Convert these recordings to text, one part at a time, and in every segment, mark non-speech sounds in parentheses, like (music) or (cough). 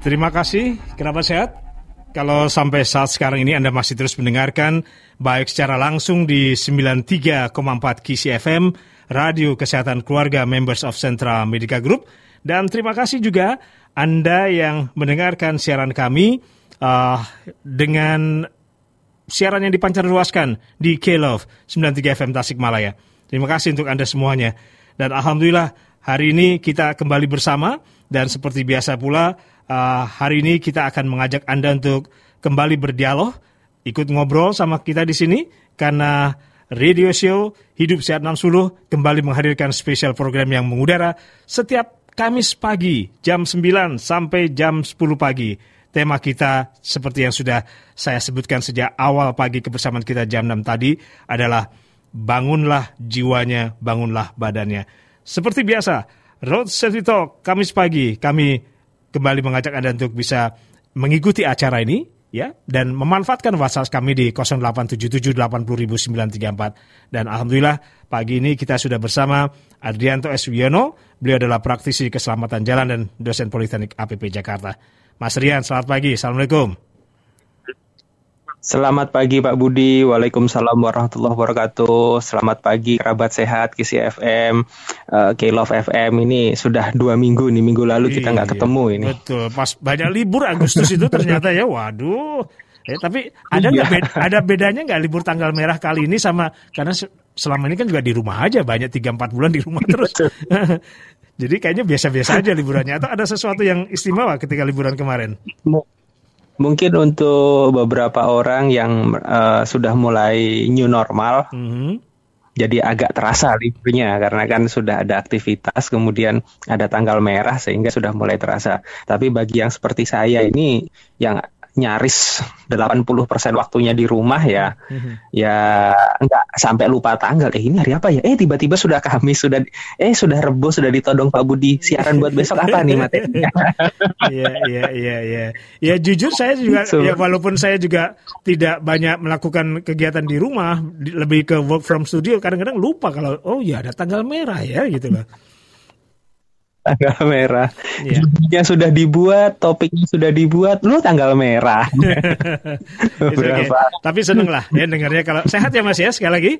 Terima kasih, kerabat sehat. Kalau sampai saat sekarang ini Anda masih terus mendengarkan baik secara langsung di 93,4 KC FM, Radio Kesehatan Keluarga Members of Central Medica Group, dan terima kasih juga Anda yang mendengarkan siaran kami uh, dengan siaran yang dipancarluaskan di K-Love 93 FM Tasikmalaya. Terima kasih untuk Anda semuanya. Dan Alhamdulillah hari ini kita kembali bersama dan seperti biasa pula uh, hari ini kita akan mengajak Anda untuk kembali berdialog, ikut ngobrol sama kita di sini karena radio show Hidup Sehat 60 kembali menghadirkan spesial program yang mengudara setiap Kamis pagi jam 9 sampai jam 10 pagi. Tema kita seperti yang sudah saya sebutkan sejak awal pagi kebersamaan kita jam 6 tadi adalah bangunlah jiwanya, bangunlah badannya. Seperti biasa, Road Safety Talk Kamis pagi kami kembali mengajak Anda untuk bisa mengikuti acara ini ya dan memanfaatkan WhatsApp kami di 0877800934 dan alhamdulillah pagi ini kita sudah bersama Adrianto S. Wiono. Beliau adalah praktisi keselamatan jalan dan dosen Politeknik APP Jakarta. Mas Rian selamat pagi. Assalamualaikum Selamat pagi Pak Budi, Waalaikumsalam warahmatullahi wabarakatuh. Selamat pagi kerabat sehat Kisi FM, uh, K Love FM ini sudah dua minggu nih minggu lalu kita nggak iya, ketemu ini. Betul, pas banyak libur Agustus itu ternyata ya, waduh. Eh, tapi ada nggak iya. beda, ada bedanya nggak libur tanggal merah kali ini sama karena selama ini kan juga di rumah aja banyak tiga empat bulan di rumah terus. (laughs) Jadi kayaknya biasa-biasa aja liburannya atau ada sesuatu yang istimewa ketika liburan kemarin? Mungkin untuk beberapa orang yang uh, sudah mulai new normal, mm -hmm. jadi agak terasa liburnya karena kan sudah ada aktivitas, kemudian ada tanggal merah sehingga sudah mulai terasa. Tapi bagi yang seperti saya ini yang nyaris 80% waktunya di rumah ya. Mm-hmm. ya enggak sampai lupa tanggal. Eh ini hari apa ya? Eh tiba-tiba sudah Kamis sudah eh sudah Rebo sudah ditodong Pak Budi. Siaran buat besok apa nih materinya (laughs) iya iya iya iya. Ya jujur saya juga so, ya walaupun saya juga tidak banyak melakukan kegiatan di rumah lebih ke work from studio kadang-kadang lupa kalau oh ya ada tanggal merah ya gitu loh tanggal merah. Yeah. Yang sudah dibuat, topiknya sudah dibuat, lu tanggal merah. (laughs) okay. Tapi seneng lah ya dengarnya kalau sehat ya Mas ya sekali lagi.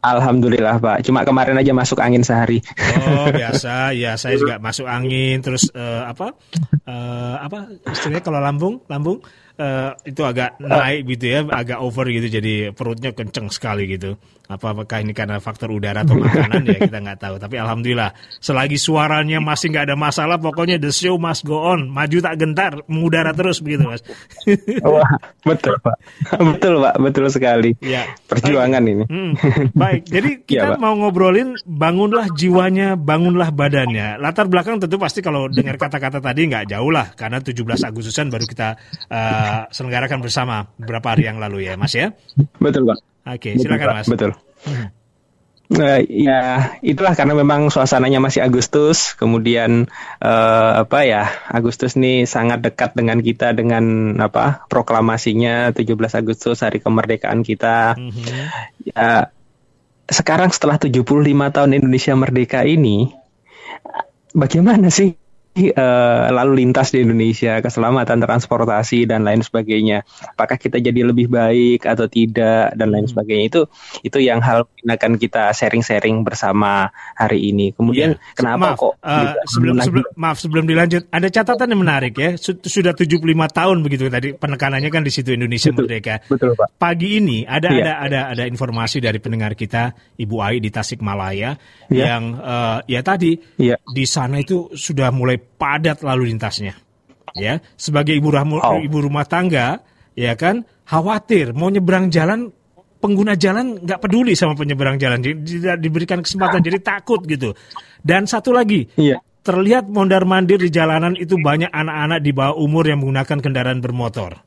Alhamdulillah Pak. Cuma kemarin aja masuk angin sehari. Oh (laughs) biasa, ya saya juga masuk angin. Terus uh, apa? Uh, apa istilahnya kalau lambung, lambung uh, itu agak naik gitu ya, agak over gitu, jadi perutnya kenceng sekali gitu. Apa apakah ini karena faktor udara atau makanan ya kita nggak tahu. Tapi alhamdulillah, selagi suaranya masih nggak ada masalah, pokoknya the show must go on, maju tak gentar, mengudara terus begitu mas. Wah betul pak, (laughs) betul pak, betul sekali. Ya. Perjuangan Baik. ini. Hmm. Baik, jadi (laughs) ya, kita ya, mau ngobrolin bangunlah jiwanya, bangunlah badannya. Latar belakang tentu pasti kalau dengar kata-kata tadi nggak jauh lah, karena 17 Agustusan baru kita uh, selenggarakan bersama beberapa hari yang lalu ya, Mas ya? Betul, Pak. Oke, silakan Mas. Betul. Uh, (laughs) ya itulah karena memang suasananya masih Agustus, kemudian uh, apa ya Agustus nih sangat dekat dengan kita dengan apa proklamasinya 17 Agustus hari kemerdekaan kita. Mm -hmm. Ya sekarang setelah 75 tahun Indonesia merdeka ini, bagaimana sih uh, lalu lintas di Indonesia, keselamatan transportasi dan lain sebagainya. Apakah kita jadi lebih baik atau tidak dan lain hmm. sebagainya itu itu yang hal yang akan kita sharing-sharing bersama hari ini. Kemudian ya. kenapa maaf, kok uh, sebelum, sebelum maaf sebelum dilanjut ada catatan yang menarik ya. Sudah 75 tahun begitu tadi penekanannya kan di situ Indonesia betul, merdeka. Betul, Pak. Pagi ini ada ya. ada ada ada informasi dari pendengar kita Ibu Ai di Tasikmalaya ya. yang uh, ya tadi ya. di sana itu sudah mulai padat lalu lintasnya. Ya, sebagai ibu rahmu, oh. ibu rumah tangga, ya kan, khawatir mau nyebrang jalan pengguna jalan nggak peduli sama penyeberang jalan, tidak diberikan kesempatan jadi takut gitu. Dan satu lagi, iya. terlihat mondar mandir di jalanan itu banyak anak-anak di bawah umur yang menggunakan kendaraan bermotor.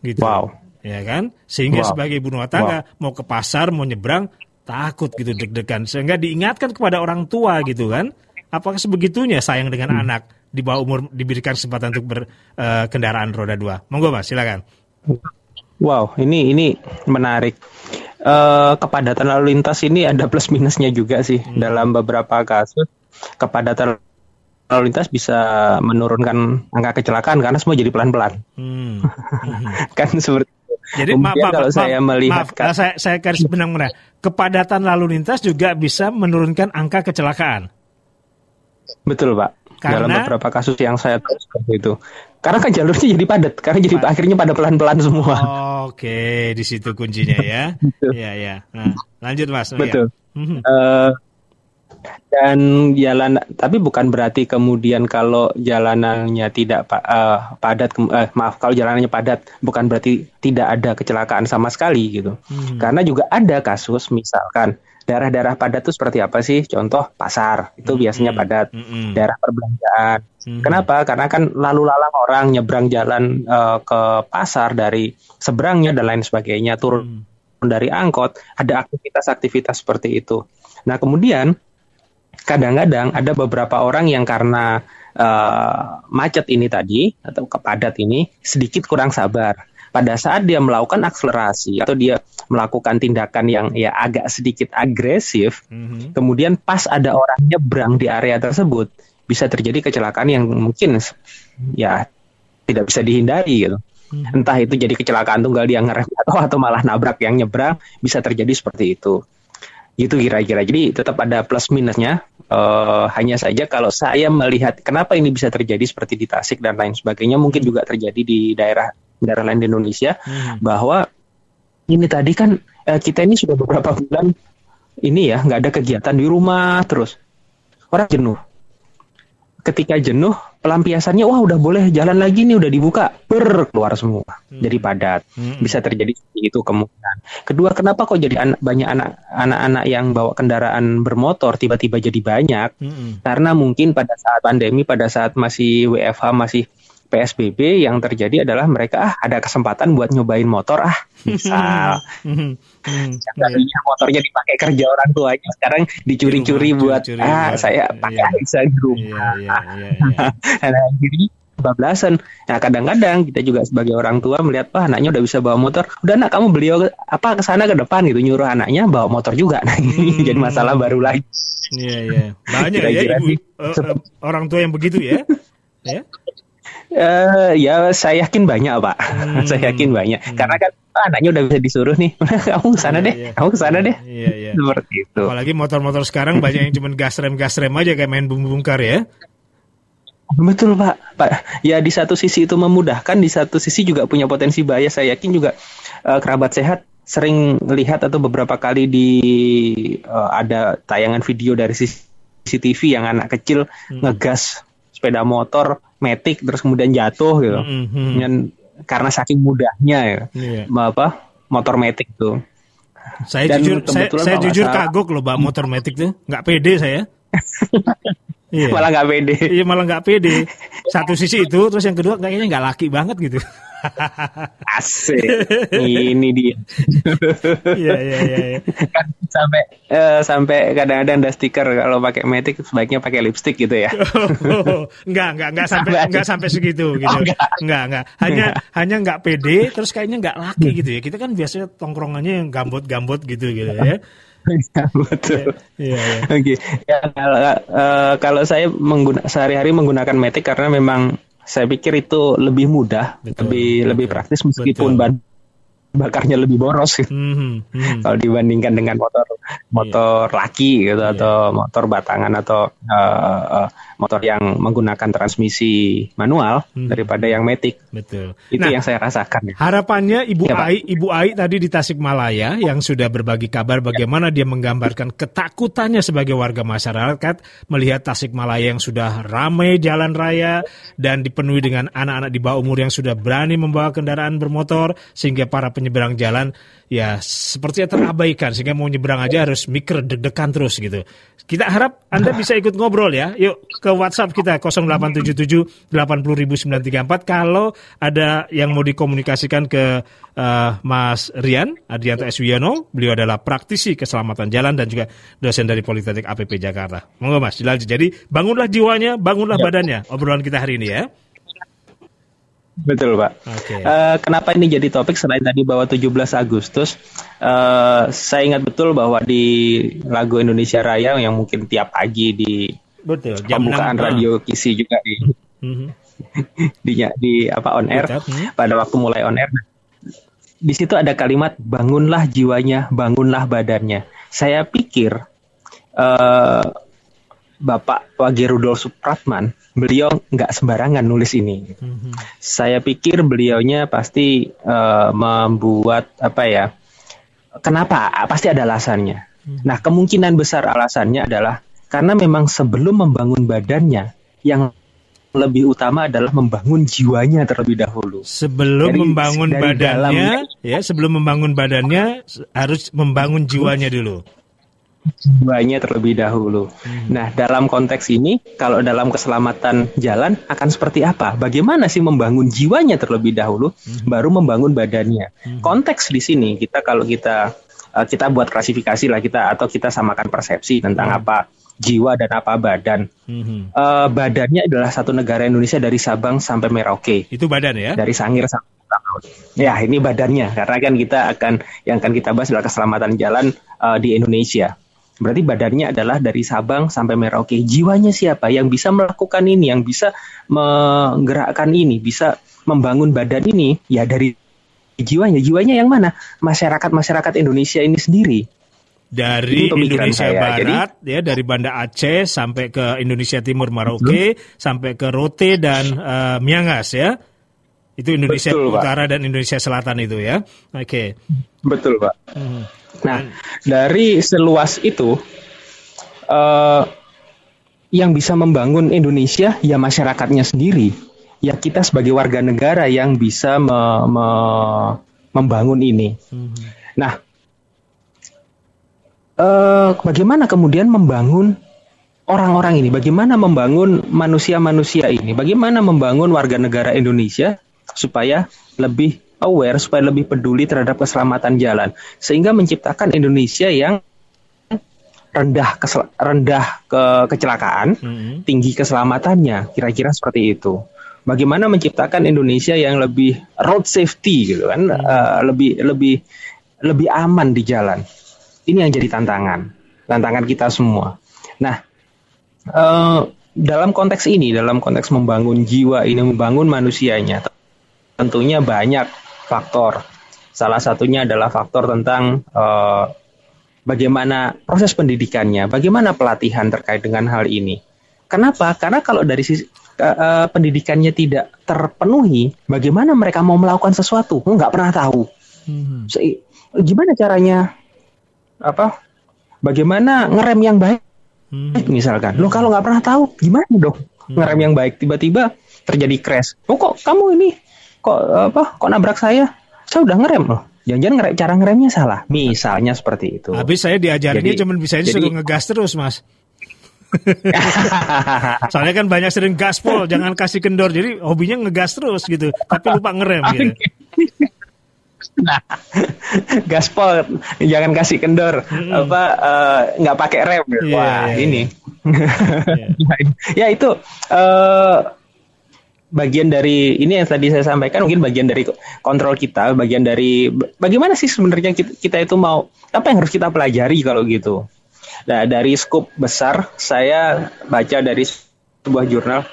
Gitu. Wow. Ya kan? Sehingga wow. sebagai ibu rumah tangga wow. mau ke pasar, mau nyebrang takut gitu deg-degan sehingga diingatkan kepada orang tua gitu kan apakah sebegitunya sayang dengan hmm. anak di bawah umur diberikan kesempatan untuk berkendaraan uh, roda dua? Monggo mas, silakan. Wow, ini ini menarik. Uh, kepadatan lalu lintas ini ada plus minusnya juga sih hmm. dalam beberapa kasus kepadatan lalu lintas bisa menurunkan angka kecelakaan karena semua jadi pelan-pelan. Hmm. (laughs) kan seperti itu. Jadi maaf, maaf, kalau maaf, saya melihat maaf, kan, saya saya garis benang merah. Kepadatan lalu lintas juga bisa menurunkan angka kecelakaan. Betul, Pak. Karena? Dalam beberapa kasus yang saya tahu seperti itu. Karena kan jalurnya jadi padat, karena jadi padat. akhirnya pada pelan-pelan semua. Oh, Oke, okay. di situ kuncinya ya. (laughs) Iya, iya. Nah, lanjut Mas. Oh, Betul. Ya. Uh, dan jalan tapi bukan berarti kemudian kalau jalanannya tidak uh, padat uh, maaf kalau jalanannya padat bukan berarti tidak ada kecelakaan sama sekali gitu hmm. karena juga ada kasus misalkan daerah-daerah padat itu seperti apa sih contoh pasar itu hmm. biasanya padat hmm. daerah perbelanjaan hmm. kenapa karena kan lalu lalang orang nyebrang jalan uh, ke pasar dari seberangnya dan lain sebagainya turun hmm. dari angkot ada aktivitas-aktivitas seperti itu nah kemudian kadang-kadang ada beberapa orang yang karena uh, macet ini tadi atau kepadat ini sedikit kurang sabar. Pada saat dia melakukan akselerasi atau dia melakukan tindakan yang ya agak sedikit agresif, mm-hmm. kemudian pas ada orang nyebrang di area tersebut, bisa terjadi kecelakaan yang mungkin ya tidak bisa dihindari gitu. Mm-hmm. Entah itu jadi kecelakaan tunggal dia ngerem atau atau malah nabrak yang nyebrang, bisa terjadi seperti itu. Itu kira-kira. Jadi tetap ada plus minusnya. Uh, hanya saja kalau saya melihat kenapa ini bisa terjadi seperti di Tasik dan lain sebagainya, mungkin juga terjadi di daerah daerah lain di Indonesia, hmm. bahwa ini tadi kan uh, kita ini sudah beberapa bulan ini ya nggak ada kegiatan di rumah terus orang jenuh ketika jenuh pelampiasannya wah udah boleh jalan lagi nih udah dibuka ber keluar semua hmm. jadi padat hmm. bisa terjadi seperti itu kemungkinan kedua kenapa kok jadi anak, banyak anak anak-anak yang bawa kendaraan bermotor tiba-tiba jadi banyak hmm. karena mungkin pada saat pandemi pada saat masih WFH masih PSBB yang terjadi adalah mereka ah ada kesempatan buat nyobain motor ah misal hmm. hmm. motornya dipakai kerja orang tuanya sekarang dicuri-curi buat curi, ah saya pakai iya. bisa di rumah iya, iya, iya, iya. (laughs) nah, akhirnya. Nah kadang-kadang kita juga sebagai orang tua melihat wah anaknya udah bisa bawa motor, udah anak kamu beli apa ke sana ke depan gitu nyuruh anaknya bawa motor juga. Nah hmm. jadi masalah baru lagi. Iya iya banyak ya ibu uh, uh, orang tua yang begitu ya. (laughs) ya. Uh, ya saya yakin banyak pak, (laughs) hmm. saya yakin banyak hmm. karena kan oh, anaknya udah bisa disuruh nih, (laughs) kamu ke sana iya, deh, iya. kamu ke sana deh, iya, iya. seperti itu. Apalagi motor-motor sekarang banyak yang cuma gas rem gas rem aja kayak main bumbu bungkar ya. Betul pak, pak. Ya di satu sisi itu memudahkan, di satu sisi juga punya potensi bahaya. Saya yakin juga uh, kerabat sehat sering lihat atau beberapa kali di uh, ada tayangan video dari CCTV yang anak kecil hmm. ngegas sepeda motor metik terus kemudian jatuh gitu. Mm -hmm. Dan karena saking mudahnya ya. Yeah. apa motor metik tuh. Saya Dan jujur saya, saya jujur kagok loh Mbak motor metik tuh. nggak pede saya. (laughs) Iya. Malah nggak pede. Iya malah nggak pede. Satu sisi itu, terus yang kedua kayaknya nggak laki banget gitu. Asik. Ini dia. Iya iya iya. iya. Kan sampai uh, sampai kadang-kadang ada stiker kalau pakai Matic sebaiknya pakai lipstick gitu ya. Oh, enggak enggak enggak sampai enggak sampai segitu gitu. Oh, enggak. enggak enggak. Hanya hanya enggak pede terus kayaknya enggak laki gitu ya. Kita kan biasanya tongkrongannya yang gambot-gambot gitu gitu ya. Ya, betul. Iya, iya. Oke. Okay. Ya kalau, uh, kalau saya mengguna sehari-hari menggunakan Matic karena memang saya pikir itu lebih mudah, betul, lebih betul, lebih praktis meskipun ban bakarnya lebih boros gitu. Mm -hmm, Kalau dibandingkan dengan motor motor yeah. laki gitu yeah. atau motor batangan atau uh, uh, motor yang menggunakan transmisi manual hmm. daripada yang metik. Betul. Itu nah, yang saya rasakan. Harapannya Ibu ya, Ai, Ibu Ai tadi di Tasikmalaya yang sudah berbagi kabar bagaimana dia menggambarkan ketakutannya sebagai warga masyarakat melihat Tasikmalaya yang sudah ramai jalan raya dan dipenuhi dengan anak-anak di bawah umur yang sudah berani membawa kendaraan bermotor sehingga para penyeberang jalan ya sepertinya terabaikan sehingga mau nyebrang aja harus mikir deg-degan terus gitu. Kita harap Anda bisa ikut ngobrol ya. Yuk ke WhatsApp kita 0877 80934 kalau ada yang mau dikomunikasikan ke uh, Mas Rian Adrianto Eswiono. Beliau adalah praktisi keselamatan jalan dan juga dosen dari Politeknik APP Jakarta. Monggo Mas, dilanjut. Jadi bangunlah jiwanya, bangunlah ya. badannya. Obrolan kita hari ini ya. Betul Pak. Okay. Uh, eh, kenapa ini jadi topik selain tadi bahwa 17 Agustus, uh, saya ingat betul bahwa di lagu Indonesia Raya yang mungkin tiap pagi di Betul. Jam pembukaan 6, radio Kisi juga di mm-hmm. (laughs) di, di apa on air hmm. pada waktu mulai on air. Di situ ada kalimat bangunlah jiwanya, bangunlah badannya. Saya pikir uh, Bapak Wage Rudolf Supratman, beliau nggak sembarangan nulis ini. Mm-hmm. Saya pikir beliaunya pasti uh, membuat apa ya? Kenapa? Pasti ada alasannya. Mm-hmm. Nah, kemungkinan besar alasannya adalah karena memang sebelum membangun badannya, yang lebih utama adalah membangun jiwanya terlebih dahulu. Sebelum dari, membangun dari badannya, dalam, ya, sebelum membangun badannya harus membangun jiwanya dulu jiwanya terlebih dahulu. Hmm. Nah, dalam konteks ini, kalau dalam keselamatan jalan akan seperti apa? Bagaimana sih membangun jiwanya terlebih dahulu, hmm. baru membangun badannya? Hmm. Konteks di sini kita kalau kita uh, kita buat klasifikasi lah kita atau kita samakan persepsi tentang hmm. apa jiwa dan apa badan. Hmm. Uh, badannya adalah satu negara Indonesia dari Sabang sampai Merauke. Itu badan ya? Dari Sangir sampai Ya, ini badannya karena kan kita akan yang akan kita bahas adalah keselamatan jalan uh, di Indonesia. Berarti badannya adalah dari Sabang sampai Merauke. Jiwanya siapa yang bisa melakukan ini, yang bisa menggerakkan ini, bisa membangun badan ini? Ya dari jiwanya. Jiwanya yang mana? Masyarakat-masyarakat Indonesia ini sendiri. Dari Indonesia saya. Barat, Jadi, ya dari Banda Aceh sampai ke Indonesia Timur Merauke, hmm. sampai ke Rote dan uh, Miangas ya. Itu Indonesia Betul, Utara Pak. dan Indonesia Selatan itu ya. Oke. Okay. Betul, Pak. Hmm. Nah, dari seluas itu uh, yang bisa membangun Indonesia ya masyarakatnya sendiri. Ya kita sebagai warga negara yang bisa me, me, membangun ini. Hmm. Nah, uh, bagaimana kemudian membangun orang-orang ini? Bagaimana membangun manusia-manusia ini? Bagaimana membangun warga negara Indonesia supaya lebih aware, supaya lebih peduli terhadap keselamatan jalan, sehingga menciptakan Indonesia yang rendah kesel, rendah ke kecelakaan, mm-hmm. tinggi keselamatannya, kira-kira seperti itu. Bagaimana menciptakan Indonesia yang lebih road safety gitu kan, mm-hmm. uh, lebih lebih lebih aman di jalan. Ini yang jadi tantangan, tantangan kita semua. Nah, uh, dalam konteks ini, dalam konteks membangun jiwa ini, membangun manusianya, tentunya banyak faktor. Salah satunya adalah faktor tentang uh, bagaimana proses pendidikannya, bagaimana pelatihan terkait dengan hal ini. Kenapa? Karena kalau dari sisi uh, pendidikannya tidak terpenuhi, bagaimana mereka mau melakukan sesuatu? Nggak pernah tahu. Hmm. So, gimana caranya? Apa? Bagaimana ngerem yang baik? Hmm. Misalkan, lo kalau nggak pernah tahu, gimana dong hmm. ngerem yang baik? Tiba-tiba terjadi crash. Oh kok kamu ini kok apa kok nabrak saya saya udah ngerem loh jangan-jangan ngerem cara ngeremnya salah misalnya seperti itu habis saya diajarinnya cuma bisa jadi, suruh ngegas terus mas (laughs) Soalnya kan banyak sering gaspol, jangan kasih kendor. Jadi hobinya ngegas terus gitu, tapi lupa ngerem gitu. Nah, (laughs) gaspol jangan kasih kendor, hmm. apa eh, nggak uh, pakai rem. Yeah, Wah, yeah, ini. Yeah. (laughs) ya itu uh, bagian dari ini yang tadi saya sampaikan mungkin bagian dari kontrol kita, bagian dari bagaimana sih sebenarnya kita, kita itu mau apa yang harus kita pelajari kalau gitu. Nah, dari skup besar saya baca dari sebuah jurnal.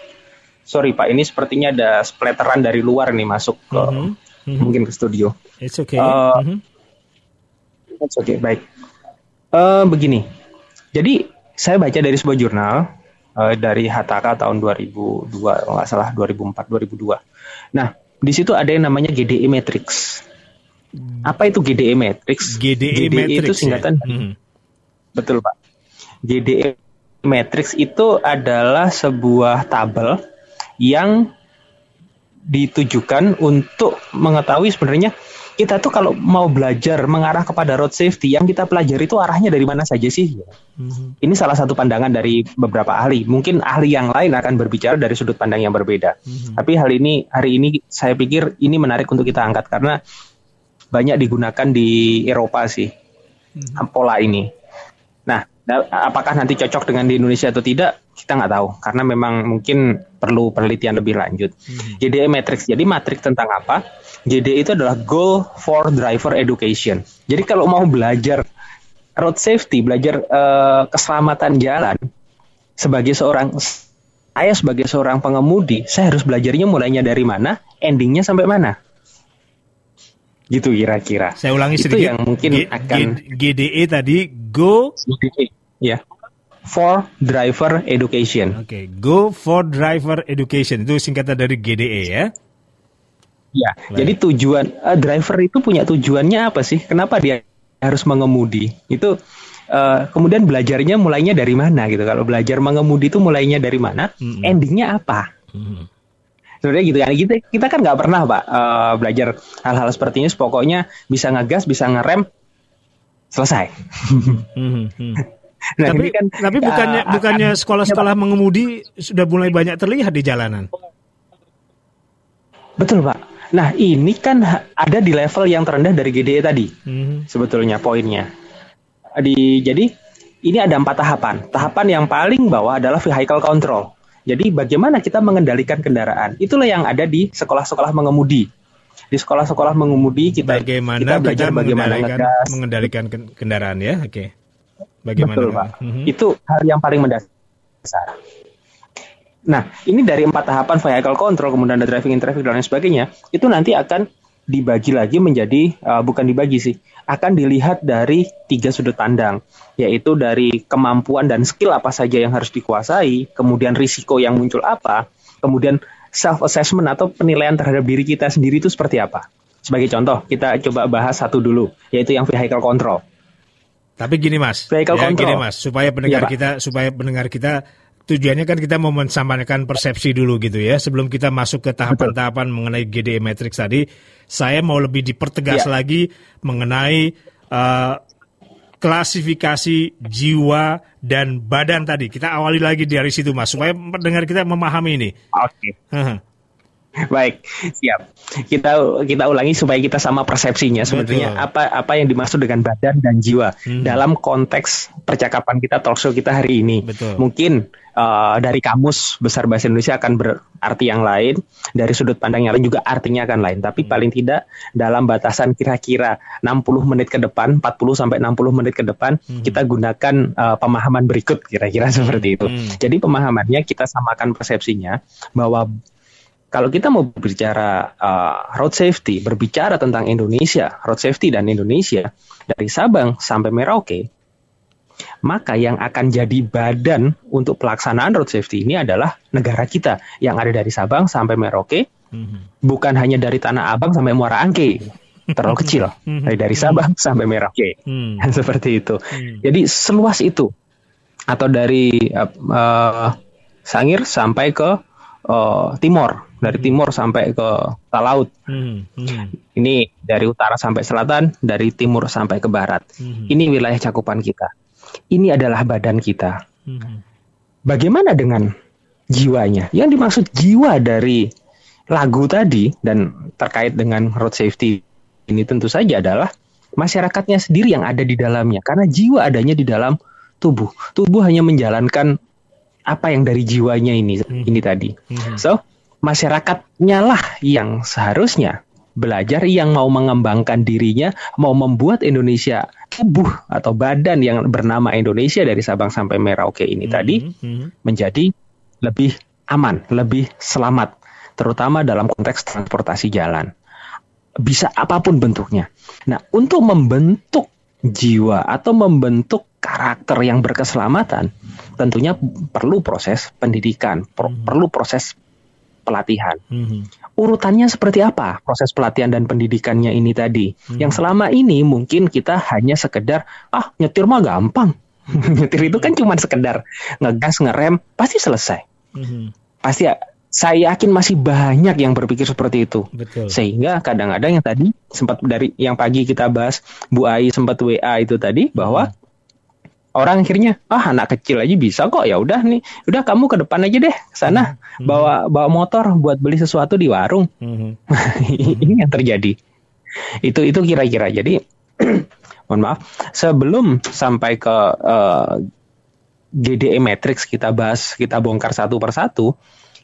Sorry Pak, ini sepertinya ada splatteran dari luar nih masuk ke mm -hmm. mungkin ke studio. It's okay. Uh, mm -hmm. It's okay, baik. Uh, begini. Jadi saya baca dari sebuah jurnal uh, dari HTK tahun 2002 kalau nggak salah 2004 2002. Nah di situ ada yang namanya GDE matrix. Apa itu GDE matrix? GDE, GDE matrix itu ya? singkatan. Ya? Hmm. Betul pak. GDE matrix itu adalah sebuah tabel yang ditujukan untuk mengetahui sebenarnya kita tuh kalau mau belajar mengarah kepada road safety yang kita pelajari itu arahnya dari mana saja sih? Mm-hmm. Ini salah satu pandangan dari beberapa ahli. Mungkin ahli yang lain akan berbicara dari sudut pandang yang berbeda. Mm-hmm. Tapi hal ini hari ini saya pikir ini menarik untuk kita angkat karena banyak digunakan di Eropa sih mm-hmm. pola ini. Nah, apakah nanti cocok dengan di Indonesia atau tidak? Kita nggak tahu karena memang mungkin perlu penelitian lebih lanjut. Mm-hmm. Jadi matrix. Jadi matrix tentang apa? GD itu adalah Goal for Driver Education. Jadi kalau mau belajar road safety, belajar uh, keselamatan jalan, sebagai seorang saya sebagai seorang pengemudi, saya harus belajarnya mulainya dari mana, endingnya sampai mana. Gitu kira-kira. Saya ulangi Itu sedikit. yang mungkin G- akan G- GDE tadi go ya. For driver education. Oke, go for driver education itu singkatan dari GDE ya. Ya, Baik. jadi tujuan eh, driver itu punya tujuannya apa sih? Kenapa dia harus mengemudi? Itu eh, kemudian belajarnya mulainya dari mana gitu? Kalau belajar mengemudi itu mulainya dari mana? Mm-mm. Endingnya apa? Hmm. Sebenarnya gitu kan kita kita kan nggak pernah pak eh, belajar hal-hal seperti ini. Pokoknya bisa ngegas, bisa ngerem, selesai. (laughs) Hmm, hmm. Nah, tapi ini kan tapi ya, bukannya akan- bukannya sekolah-sekolah mengemudi sudah mulai banyak terlihat di jalanan. betul pak. Nah ini kan ada di level yang terendah dari GDE tadi. Hmm. sebetulnya poinnya. Di jadi ini ada empat tahapan. Tahapan yang paling bawah adalah vehicle control. Jadi bagaimana kita mengendalikan kendaraan? Itulah yang ada di sekolah-sekolah mengemudi. Di sekolah-sekolah mengemudi kita Bagaimana kita kita, belajar bagaimana mengendalikan, ngegas. mengendalikan ken- kendaraan ya? Oke. Bagaimana? Betul, Pak. Mhm. Itu hal yang paling mendasar. Nah, ini dari empat tahapan vehicle control, kemudian ada driving in traffic dan lain sebagainya, itu nanti akan dibagi lagi menjadi uh, bukan dibagi sih, akan dilihat dari tiga sudut pandang, yaitu dari kemampuan dan skill apa saja yang harus dikuasai, kemudian risiko yang muncul apa, kemudian self assessment atau penilaian terhadap diri kita sendiri itu seperti apa. Sebagai contoh, kita coba bahas satu dulu, yaitu yang vehicle control. Tapi gini Mas, ya, control. gini Mas, supaya pendengar Iya, Pak. kita supaya pendengar kita tujuannya kan kita mau mensampaikan persepsi dulu gitu ya. Sebelum kita masuk ke tahapan-tahapan mengenai GDE matrix tadi, saya mau lebih dipertegas Iya. lagi mengenai eh, klasifikasi jiwa dan badan tadi. Kita awali lagi dari situ Mas, supaya pendengar kita memahami ini. Oke. Haha. (laughs) Baik, siap. Kita kita ulangi supaya kita sama persepsinya sebenarnya Betul. apa apa yang dimaksud dengan badan dan jiwa Hmm. dalam konteks percakapan kita talk show kita hari ini. Betul. Mungkin uh, dari kamus besar bahasa Indonesia akan berarti yang lain, dari sudut pandang yang lain juga artinya akan lain, tapi Hmm. paling tidak dalam batasan kira-kira 60 menit ke depan, 40 sampai 60 menit ke depan Hmm. kita gunakan uh, pemahaman berikut kira-kira (laughs) seperti itu. Hmm. Jadi pemahamannya kita samakan persepsinya bahwa kalau kita mau berbicara uh, road safety, berbicara tentang Indonesia, road safety dan Indonesia dari Sabang sampai Merauke, maka yang akan jadi badan untuk pelaksanaan road safety ini adalah negara kita yang ada dari Sabang sampai Merauke, Mhm. bukan hanya dari Tanah Abang sampai Muara Angke, terlalu kecil, dari dari Sabang sampai Merauke, Hmm. (laughs) seperti itu. Hmm. Jadi seluas itu. Atau dari uh, uh, Sangir sampai ke uh, Timor, dari Timor sampai ke Talaut. Hmm. Hmm. Ini dari utara sampai selatan, dari timur sampai ke barat. Hmm. Ini wilayah cakupan kita. Ini adalah badan kita. Hmm. Bagaimana dengan jiwanya? Yang dimaksud jiwa dari lagu tadi dan terkait dengan road safety ini tentu saja adalah masyarakatnya sendiri yang ada di dalamnya. Karena jiwa adanya di dalam tubuh. Tubuh hanya menjalankan apa yang dari jiwanya ini ini tadi. Hmm. So, masyarakatnya lah yang seharusnya belajar yang mau mengembangkan dirinya, mau membuat Indonesia tubuh atau badan yang bernama Indonesia dari Sabang sampai Merauke ini tadi Hmm. menjadi lebih aman, lebih selamat, terutama dalam konteks transportasi jalan. Bisa apa pun bentuknya. Nah, untuk membentuk jiwa atau membentuk karakter yang berkeselamatan, tentunya perlu proses pendidikan, per- Hmm. perlu proses pelatihan. Hmm. Urutannya seperti apa proses pelatihan dan pendidikannya ini tadi? Hmm. Yang selama ini mungkin kita hanya sekedar ah nyetir mah gampang. (laughs) nyetir itu kan cuma sekedar ngegas ngerem pasti selesai. Hmm. Pasti ya, saya yakin masih banyak yang berpikir seperti itu. Betul. Sehingga kadang-kadang yang tadi sempat dari yang pagi kita bahas Bu Ai sempat WA itu tadi bahwa orang akhirnya ah anak kecil aja bisa kok ya udah nih udah kamu ke depan aja deh ke sana bawa bawa motor buat beli sesuatu di warung. Hmm. (laughs) ini yang terjadi. Itu itu kira-kira. Jadi (clears throat) mohon maaf sebelum sampai ke eh, GDE matrix kita bahas kita bongkar satu persatu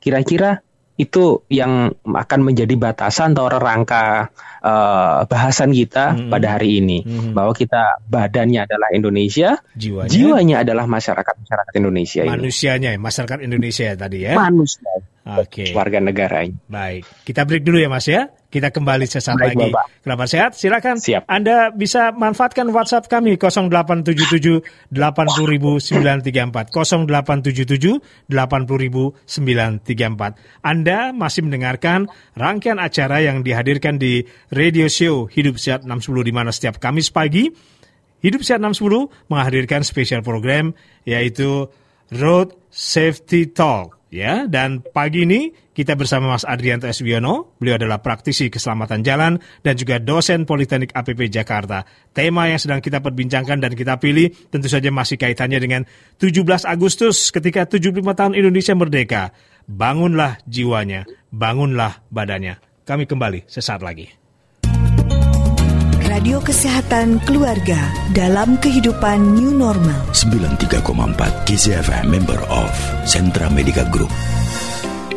kira-kira itu yang akan menjadi batasan atau rangka uh, bahasan kita hmm. pada hari ini hmm. bahwa kita badannya adalah Indonesia, jiwanya, jiwanya adalah masyarakat masyarakat Indonesia manusianya ini. masyarakat Indonesia tadi ya. Manusia. Oke. Okay. Warga negaranya. Baik, kita break dulu ya Mas ya. Kita kembali sesaat Baik, lagi. Bapak. Sehat? Silakan. Siap. Anda bisa manfaatkan WhatsApp kami 0877 80934 0877 80934. Anda masih mendengarkan rangkaian acara yang dihadirkan di radio show Hidup Sehat 610 di mana setiap Kamis pagi Hidup Sehat 610 menghadirkan spesial program yaitu Road Safety Talk ya dan pagi ini kita bersama Mas Adrianto Eswiono beliau adalah praktisi keselamatan jalan dan juga dosen Politeknik APP Jakarta. Tema yang sedang kita perbincangkan dan kita pilih tentu saja masih kaitannya dengan 17 Agustus ketika 75 tahun Indonesia merdeka. Bangunlah jiwanya bangunlah badannya. Kami kembali sesaat lagi Radio Kesehatan Keluarga dalam kehidupan new normal. 93,4 KCFM member of Sentra Medica Group.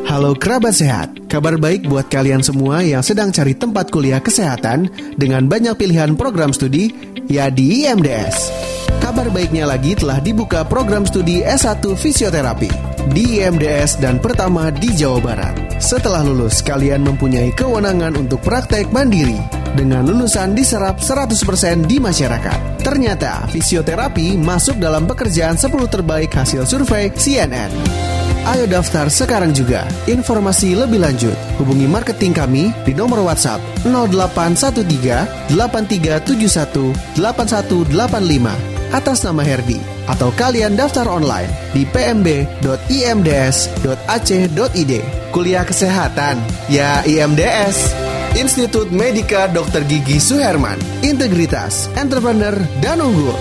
Halo kerabat sehat, kabar baik buat kalian semua yang sedang cari tempat kuliah kesehatan dengan banyak pilihan program studi, ya di IMDS. Kabar baiknya lagi telah dibuka program studi S1 Fisioterapi di IMDS dan pertama di Jawa Barat. Setelah lulus, kalian mempunyai kewenangan untuk praktek mandiri dengan lulusan diserap 100% di masyarakat. Ternyata fisioterapi masuk dalam pekerjaan 10 terbaik hasil survei CNN. Ayo daftar sekarang juga. Informasi lebih lanjut, hubungi marketing kami di nomor WhatsApp 0813 8371 8185 atas nama Herdi atau kalian daftar online di pmb.imds.ac.id. Kuliah kesehatan, ya IMDS. Institut Medika Dr. Gigi Suherman. Integritas, entrepreneur, dan unggul.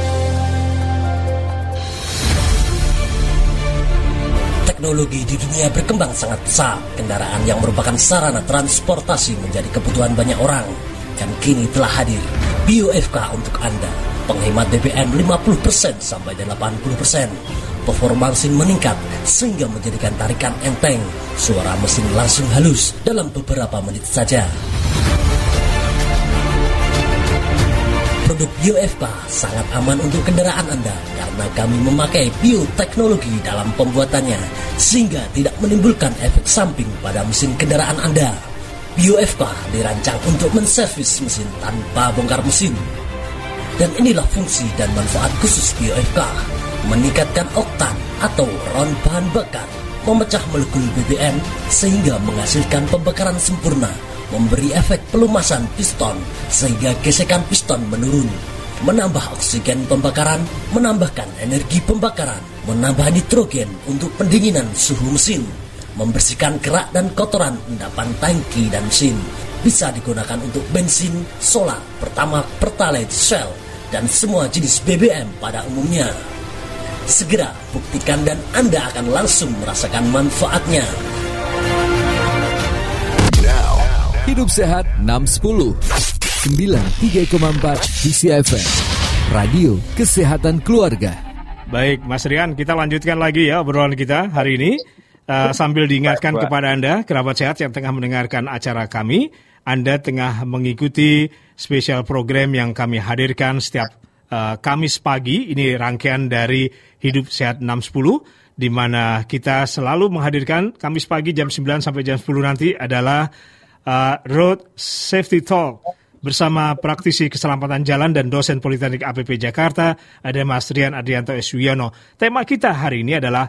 Teknologi di dunia berkembang sangat pesat. Kendaraan yang merupakan sarana transportasi menjadi kebutuhan banyak orang. Dan kini telah hadir BioFK untuk Anda. Penghemat BBM 50% sampai 80% performa mesin meningkat sehingga menjadikan tarikan enteng. Suara mesin langsung halus dalam beberapa menit saja. Produk BioFK sangat aman untuk kendaraan Anda karena kami memakai bioteknologi dalam pembuatannya sehingga tidak menimbulkan efek samping pada mesin kendaraan Anda. BioFK dirancang untuk menservis mesin tanpa bongkar mesin. Dan inilah fungsi dan manfaat khusus BioFK meningkatkan oktan atau ron bahan bakar, memecah molekul BBM sehingga menghasilkan pembakaran sempurna, memberi efek pelumasan piston sehingga gesekan piston menurun, menambah oksigen pembakaran, menambahkan energi pembakaran, menambah nitrogen untuk pendinginan suhu mesin, membersihkan kerak dan kotoran endapan tangki dan mesin, bisa digunakan untuk bensin, solar, pertama, pertalite, shell, dan semua jenis BBM pada umumnya. Segera buktikan dan Anda akan langsung merasakan manfaatnya. Now. Hidup Sehat 610 93,4 DCFM Radio Kesehatan Keluarga Baik Mas Rian kita lanjutkan lagi ya obrolan kita hari ini uh, Sambil diingatkan kepada Anda kerabat sehat yang tengah mendengarkan acara kami Anda tengah mengikuti spesial program yang kami hadirkan setiap uh, Kamis pagi. Ini rangkaian dari Hidup Sehat 610 di mana kita selalu menghadirkan Kamis pagi jam 9 sampai jam 10 nanti adalah uh, Road Safety Talk bersama praktisi keselamatan jalan dan dosen Politeknik APP Jakarta ada Mas Rian Adrianto Eswiono. Tema kita hari ini adalah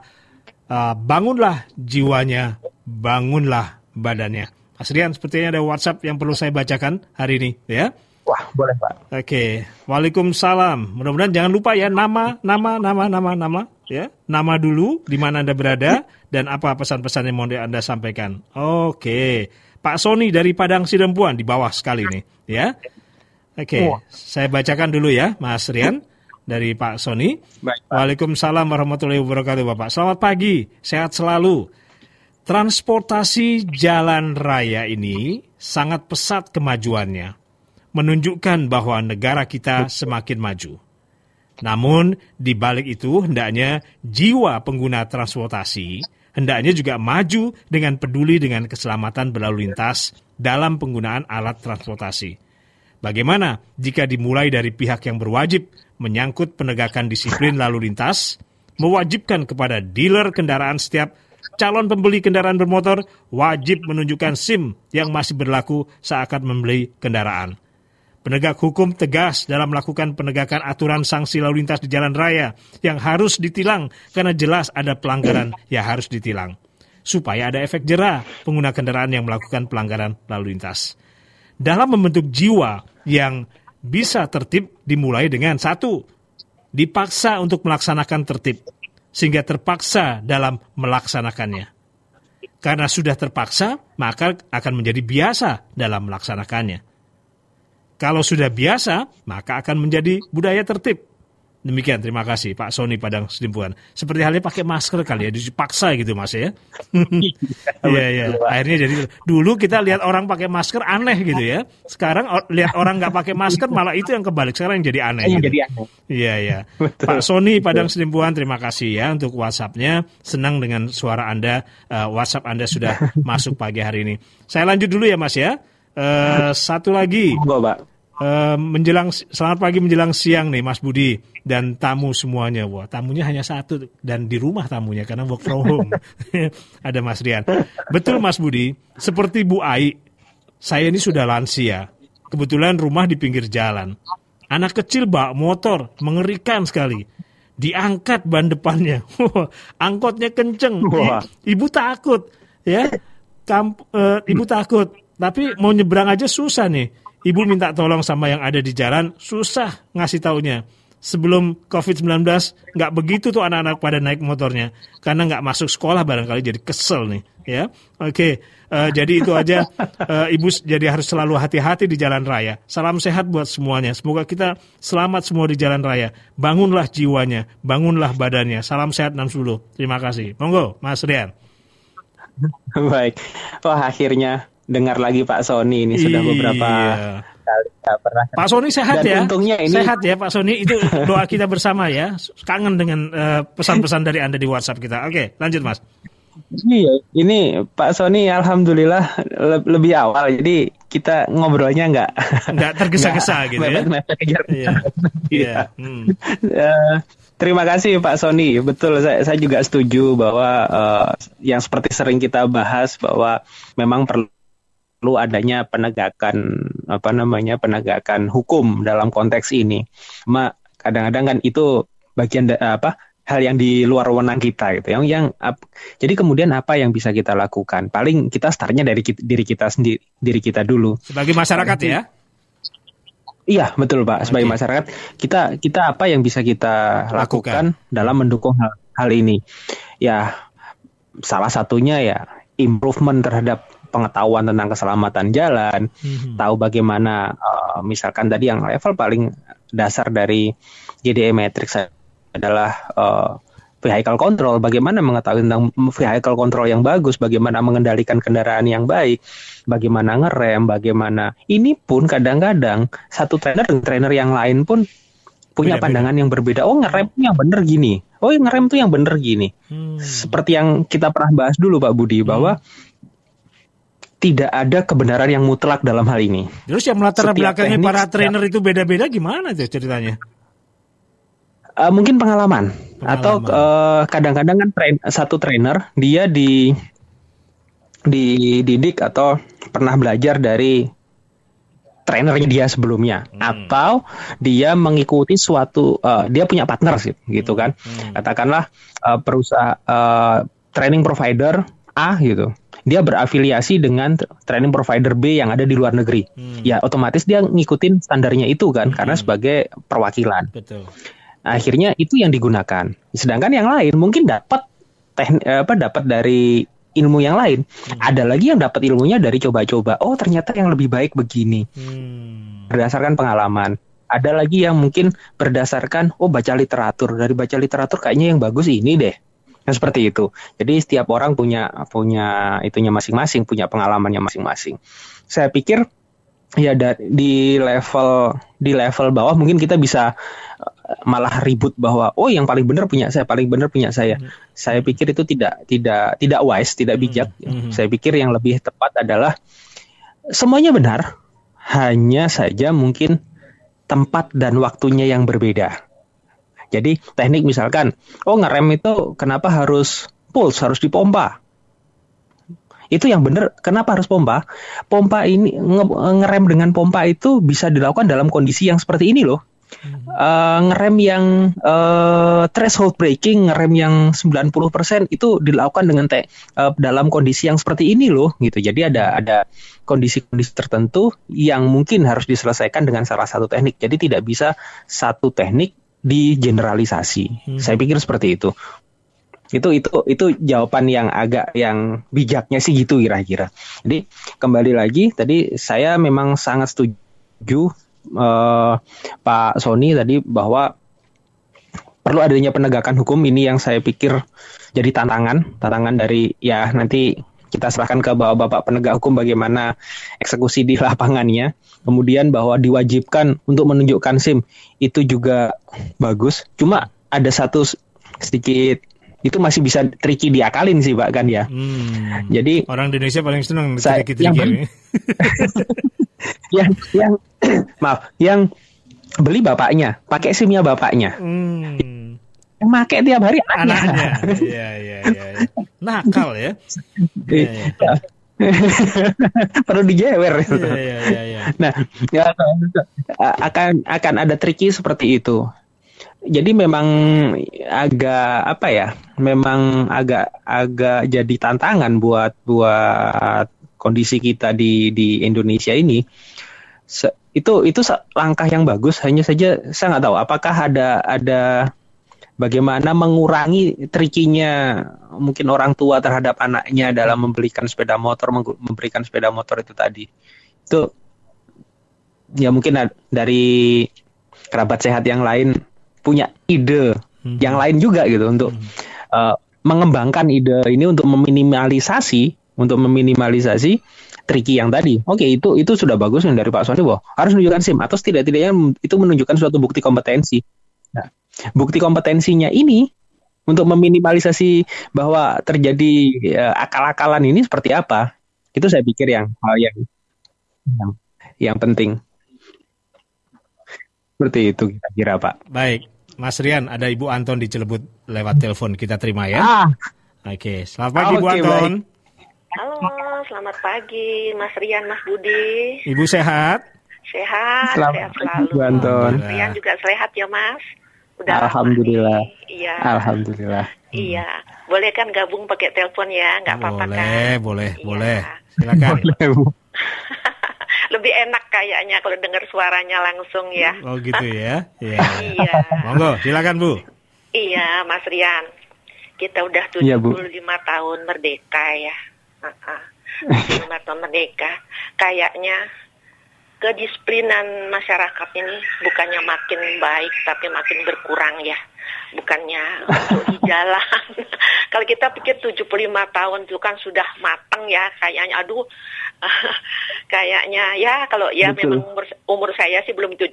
uh, bangunlah jiwanya, bangunlah badannya. Mas Rian, sepertinya ada WhatsApp yang perlu saya bacakan hari ini, ya. Wah, boleh Pak. Oke, Waalaikumsalam. Mudah-mudahan jangan lupa ya nama, nama, nama, nama, nama, ya. Nama dulu di mana Anda berada (laughs) dan apa pesan-pesan yang mau Anda sampaikan. Oke, Pak Sony dari Padang Sidempuan di bawah sekali nih, ya. Oke, saya bacakan dulu ya, Mas Rian dari Pak Sony. Baik, Pak. Waalaikumsalam warahmatullahi wabarakatuh, Bapak. Selamat pagi, sehat selalu. Transportasi jalan raya ini sangat pesat kemajuannya menunjukkan bahwa negara kita semakin maju. Namun, di balik itu hendaknya jiwa pengguna transportasi hendaknya juga maju dengan peduli dengan keselamatan berlalu lintas dalam penggunaan alat transportasi. Bagaimana jika dimulai dari pihak yang berwajib menyangkut penegakan disiplin lalu lintas, mewajibkan kepada dealer kendaraan setiap calon pembeli kendaraan bermotor wajib menunjukkan SIM yang masih berlaku saat membeli kendaraan. Penegak hukum tegas dalam melakukan penegakan aturan sanksi lalu lintas di jalan raya yang harus ditilang karena jelas ada pelanggaran yang harus ditilang. Supaya ada efek jerah pengguna kendaraan yang melakukan pelanggaran lalu lintas. Dalam membentuk jiwa yang bisa tertib dimulai dengan satu, dipaksa untuk melaksanakan tertib, sehingga terpaksa dalam melaksanakannya. Karena sudah terpaksa, maka akan menjadi biasa dalam melaksanakannya. Kalau sudah biasa, maka akan menjadi budaya tertib. Demikian, terima kasih Pak Sony Padang Sedimpuan. Seperti halnya pakai masker kali ya, dipaksa gitu Mas ya. Iya, iya. Akhirnya jadi dulu kita lihat orang pakai masker aneh gitu ya. Sekarang lihat orang nggak pakai masker malah itu yang kebalik. Sekarang yang jadi aneh. Yang gitu. jadi aneh. Iya, iya. Pak Sony Padang Sedimpuan, terima kasih ya untuk WhatsApp-nya. Senang dengan suara Anda, uh, WhatsApp Anda sudah (laughs) masuk pagi hari ini. Saya lanjut dulu ya Mas ya. Uh, satu lagi. Enggak, Pak. Uh, menjelang selamat pagi menjelang siang nih Mas Budi dan tamu semuanya. Wah, tamunya hanya satu dan di rumah tamunya karena work from home. (laughs) Ada Mas Rian. Betul Mas Budi, seperti Bu Ai, saya ini sudah lansia. Kebetulan rumah di pinggir jalan. Anak kecil bawa motor, mengerikan sekali. Diangkat ban depannya. (laughs) Angkotnya kenceng. Wah. Ibu takut, ya. Kamp, uh, ibu takut tapi mau nyebrang aja susah nih. Ibu minta tolong sama yang ada di jalan, susah ngasih taunya. Sebelum COVID-19 nggak begitu tuh anak-anak pada naik motornya karena nggak masuk sekolah barangkali jadi kesel nih ya. Oke, uh, jadi itu aja uh, (laughs) ibu jadi harus selalu hati-hati di jalan raya. Salam sehat buat semuanya. Semoga kita selamat semua di jalan raya. Bangunlah jiwanya, bangunlah badannya. Salam sehat 60. Terima kasih. Monggo, Mas Rian. (laughs) Baik. Wah, akhirnya dengar lagi Pak Sony ini sudah iya. beberapa kali pernah. Pak Sony sehat Dan ya. Untungnya ini sehat ya Pak Sony itu doa kita bersama ya. Kangen dengan uh, pesan-pesan dari Anda di WhatsApp kita. Oke, lanjut Mas. Iya, ini Pak Sony alhamdulillah le lebih awal jadi kita ngobrolnya nggak nggak tergesa-gesa gitu ya. Iya. Iya. Hmm. Uh, terima kasih Pak Sony. Betul saya saya juga setuju bahwa uh, yang seperti sering kita bahas bahwa memang perlu perlu adanya penegakan apa namanya penegakan hukum dalam konteks ini. Ma kadang-kadang kan itu bagian apa hal yang di luar wewenang kita gitu. Yang yang ap, jadi kemudian apa yang bisa kita lakukan? Paling kita startnya dari diri kita sendiri, diri kita dulu. Sebagai masyarakat ya. Iya betul pak. Sebagai okay. masyarakat kita kita apa yang bisa kita lakukan, lakukan dalam mendukung hal, hal ini? Ya salah satunya ya improvement terhadap pengetahuan tentang keselamatan jalan, hmm. tahu bagaimana uh, misalkan tadi yang level paling dasar dari JDE Matrix adalah uh, vehicle control, bagaimana mengetahui tentang vehicle control yang bagus, bagaimana mengendalikan kendaraan yang baik, bagaimana ngerem, bagaimana ini pun kadang-kadang satu trainer dan trainer yang lain pun punya beda, pandangan beda. yang berbeda. Oh ngerem yang bener gini, oh ngerem tuh yang bener gini. Hmm. Seperti yang kita pernah bahas dulu Pak Budi hmm. Tidak ada kebenaran yang mutlak dalam hal ini. Terus yang melatar belakangnya para trainer itu beda-beda gimana tuh ceritanya? Uh, mungkin pengalaman, pengalaman. atau uh, kadang-kadang kan train, satu trainer dia di dididik atau pernah belajar dari trainernya dia sebelumnya hmm. atau dia mengikuti suatu uh, dia punya partner sih gitu kan hmm. katakanlah uh, perusahaan uh, training provider A gitu dia berafiliasi dengan training provider B yang ada di luar negeri. Hmm. Ya otomatis dia ngikutin standarnya itu kan hmm. karena sebagai perwakilan. Betul. akhirnya itu yang digunakan. Sedangkan yang lain mungkin dapat teknik apa dapat dari ilmu yang lain. Hmm. Ada lagi yang dapat ilmunya dari coba-coba. Oh, ternyata yang lebih baik begini. Hmm. Berdasarkan pengalaman. Ada lagi yang mungkin berdasarkan oh baca literatur. Dari baca literatur kayaknya yang bagus ini deh. Nah, seperti itu. Jadi setiap orang punya punya itunya masing-masing, punya pengalamannya masing-masing. Saya pikir ya di level di level bawah mungkin kita bisa malah ribut bahwa oh yang paling benar punya saya, paling benar punya saya. Hmm. Saya pikir itu tidak tidak tidak wise, tidak bijak. Hmm. Hmm. Saya pikir yang lebih tepat adalah semuanya benar, hanya saja mungkin tempat dan waktunya yang berbeda. Jadi teknik misalkan, oh ngerem itu kenapa harus pulse, harus dipompa? Itu yang benar. Kenapa harus pompa? Pompa ini nge ngerem dengan pompa itu bisa dilakukan dalam kondisi yang seperti ini loh. Uh, ngerem yang uh, threshold braking, ngerem yang 90% itu dilakukan dengan te uh, dalam kondisi yang seperti ini loh gitu. Jadi ada ada kondisi-kondisi tertentu yang mungkin harus diselesaikan dengan salah satu teknik. Jadi tidak bisa satu teknik digeneralisasi. Hmm. Saya pikir seperti itu itu itu itu jawaban yang agak yang bijaknya sih gitu kira-kira. Jadi kembali lagi tadi saya memang sangat setuju uh, Pak Sony tadi bahwa perlu adanya penegakan hukum ini yang saya pikir jadi tantangan tantangan dari ya nanti kita serahkan ke bapak-bapak penegak hukum bagaimana eksekusi di lapangannya. Kemudian bahwa diwajibkan untuk menunjukkan SIM itu juga bagus. Cuma ada satu sedikit itu masih bisa tricky diakalin sih Pak kan ya. Hmm. Jadi orang Indonesia paling senang saya, tricky yang, yang yang (clears throat) maaf yang beli bapaknya pakai simnya bapaknya. Hmm. Yang pakai tiap hari anaknya. anaknya. (laughs) Iya iya iya. Nakal ya. (laughs) Iya, iya. (laughs) perlu dijewer ya, ya, ya, ya. nah ya, akan akan ada tricky seperti itu jadi memang agak apa ya memang agak agak jadi tantangan buat buat kondisi kita di di Indonesia ini Se, itu itu langkah yang bagus hanya saja saya nggak tahu apakah ada ada bagaimana mengurangi trikinya mungkin orang tua terhadap anaknya dalam membelikan sepeda motor memberikan sepeda motor itu tadi itu ya mungkin dari kerabat sehat yang lain punya ide hmm. yang lain juga gitu untuk hmm. uh, mengembangkan ide ini untuk meminimalisasi untuk meminimalisasi tricky yang tadi. Oke, itu itu sudah bagus yang dari Pak Sony bahwa harus menunjukkan SIM atau tidak-tidaknya itu menunjukkan suatu bukti kompetensi. Nah, bukti kompetensinya ini untuk meminimalisasi bahwa terjadi uh, akal-akalan ini seperti apa? Itu saya pikir yang hal yang yang, yang penting. Seperti itu kira-kira Pak. Baik. Mas Rian, ada Ibu Anton di Cilebut lewat telepon. Kita terima ya. Ah. Oke, selamat pagi oh, Ibu okay, Anton. Baik. Halo, selamat pagi Mas Rian, Mas Budi. Ibu sehat? Sehat, selamat sehat selalu. Ibu Anton. Mas Rian juga sehat ya Mas? Udah Alhamdulillah. Iya. Alhamdulillah. Iya. Boleh kan gabung pakai telepon ya? Nggak apa-apa kan? Boleh, boleh, iya. boleh. (laughs) Silakan. boleh, Bu. (laughs) lebih enak kayaknya kalau dengar suaranya langsung ya. Oh gitu (laughs) ya. Iya. iya. Monggo, silakan Bu. Iya, Mas Rian. Kita udah 75 ya, tahun merdeka ya. Uh -uh. 75 tahun merdeka. Kayaknya kedisiplinan masyarakat ini bukannya makin baik tapi makin berkurang ya bukannya di jalan. (laughs) Kalau kita pikir 75 tahun itu kan sudah matang ya, kayaknya aduh (laughs) kayaknya ya kalau ya Betul. memang umur, umur saya sih belum 75,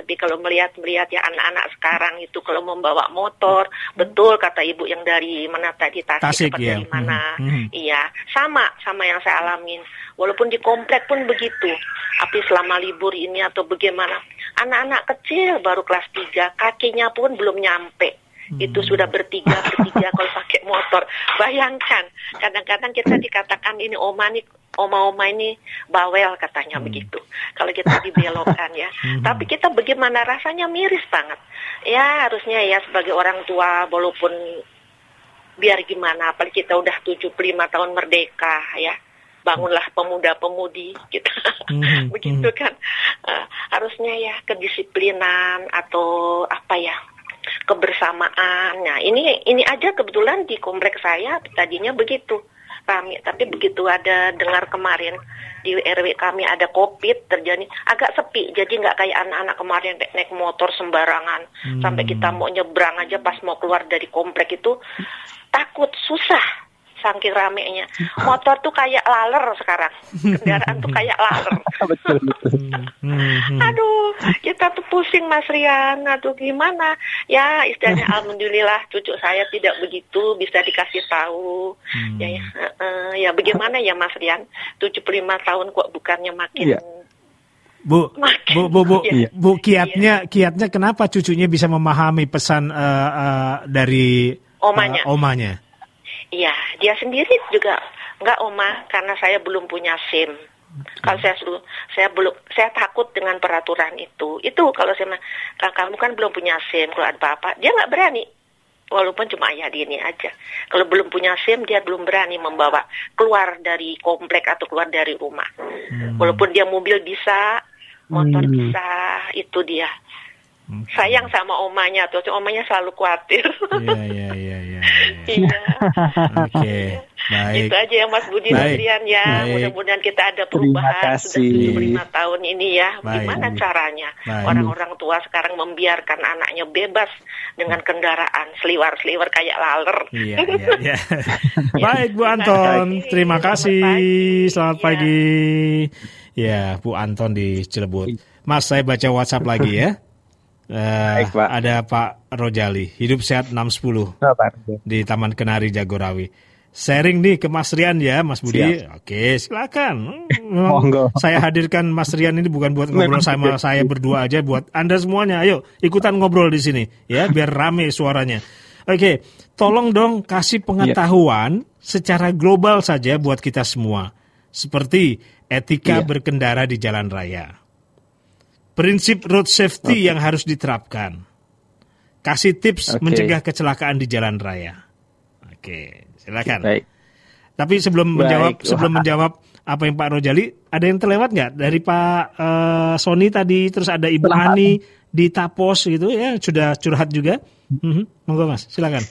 tapi kalau melihat-melihat ya anak-anak sekarang itu kalau membawa motor, betul kata Ibu yang dari mana tadi Tasik, Tasik ya. dari mana. Hmm. Hmm. Iya, sama sama yang saya alamin. Walaupun di komplek pun begitu. Tapi selama libur ini atau bagaimana, anak-anak kecil baru kelas 3, kakinya pun belum nyampe hmm. itu sudah bertiga bertiga (laughs) kalau pakai motor bayangkan kadang-kadang kita dikatakan ini oma nih oma-oma ini bawel katanya hmm. begitu kalau kita dibelokkan ya (laughs) hmm. tapi kita bagaimana rasanya miris banget ya harusnya ya sebagai orang tua walaupun biar gimana apalagi kita udah 75 tahun merdeka ya bangunlah pemuda-pemudi gitu. Hmm, (laughs) begitu kan. Uh, harusnya ya kedisiplinan atau apa ya kebersamaan. Nah, ini ini aja kebetulan di kompleks saya tadinya begitu kami, tapi begitu ada dengar kemarin di RW kami ada covid terjadi agak sepi, jadi nggak kayak anak-anak kemarin naik motor sembarangan. Hmm. sampai kita mau nyebrang aja pas mau keluar dari komplek itu takut susah saking ramenya. Motor tuh kayak laler sekarang. Kendaraan tuh kayak laler. (laughs) betul, betul. Hmm, Aduh, kita tuh pusing Mas Rian. Aduh gimana? Ya istilahnya (laughs) alhamdulillah cucu saya tidak begitu bisa dikasih tahu. Hmm. Ya ya, uh, ya bagaimana ya Mas Rian? 75 tahun kok bukannya makin yeah. Bu, Bu, Bu, Bu, iya. Bu, kiatnya, kiatnya kenapa cucunya bisa memahami pesan uh, uh, dari omanya? Uh, omanya? Iya, dia sendiri juga nggak oma karena saya belum punya SIM. Kalau saya saya belum saya takut dengan peraturan itu. Itu kalau saya kamu kan belum punya SIM kalau ada apa-apa, dia nggak berani. Walaupun cuma ayah dia ini aja. Kalau belum punya SIM dia belum berani membawa keluar dari komplek atau keluar dari rumah. Hmm. Walaupun dia mobil bisa, motor hmm. bisa, itu dia. Okay. Sayang sama omanya tuh, omanya selalu khawatir. Iya, iya, iya, iya. Iya. (laughs) Oke, baik. Itu aja ya Mas Budi Adrian ya. Mudah-mudahan kita ada perubahan sudah 75 tahun ini ya. Baik. Gimana caranya orang-orang tua sekarang membiarkan anaknya bebas dengan kendaraan seliwar-seliwar kayak laler. Iya, (laughs) iya, iya. baik Bu Anton, terima kasih. Selamat pagi. Ya, Bu Anton di Cilebut. Mas, saya baca WhatsApp lagi ya. Uh, Baik, Pak. Ada Pak Rojali, hidup sehat 610 oh, di Taman Kenari Jagorawi. Sharing nih ke Mas Rian ya, Mas Budi. Siap. Oke, silakan. (laughs) Memang saya hadirkan Mas Rian ini bukan buat ngobrol sama saya berdua aja, buat Anda semuanya. Ayo ikutan ngobrol di sini ya, biar rame suaranya. Oke, tolong dong kasih pengetahuan yeah. secara global saja buat kita semua. Seperti etika yeah. berkendara di jalan raya prinsip road safety okay. yang harus diterapkan. Kasih tips okay. mencegah kecelakaan di jalan raya. Oke, silakan. Baik. Tapi sebelum Baik. menjawab sebelum menjawab apa yang Pak Rojali, ada yang terlewat nggak dari Pak uh, Sony tadi, terus ada Ibu Selamat. Ani di Tapos gitu ya, sudah curhat juga. Mm-hmm. Monggo Mas, silakan.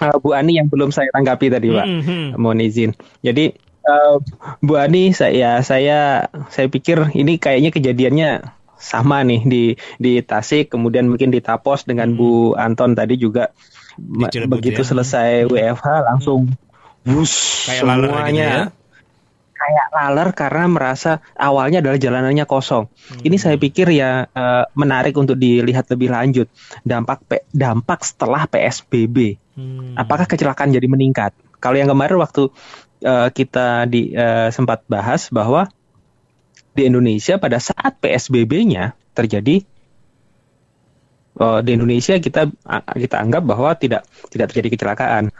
Uh, Bu Ani yang belum saya tanggapi tadi Pak, mm-hmm. mohon izin. Jadi uh, Bu Ani saya saya saya pikir ini kayaknya kejadiannya sama nih di di Tasik kemudian mungkin di Tapos dengan hmm. Bu Anton tadi juga begitu ya. selesai WFH langsung hmm. kayak semuanya gitu ya? kayak laler karena merasa awalnya adalah jalanannya kosong. Hmm. Ini saya pikir ya uh, menarik untuk dilihat lebih lanjut dampak dampak setelah PSBB. Hmm. Apakah kecelakaan jadi meningkat? Kalau yang kemarin waktu uh, kita di uh, sempat bahas bahwa di Indonesia pada saat PSBB-nya terjadi uh, di Indonesia kita kita anggap bahwa tidak tidak terjadi kecelakaan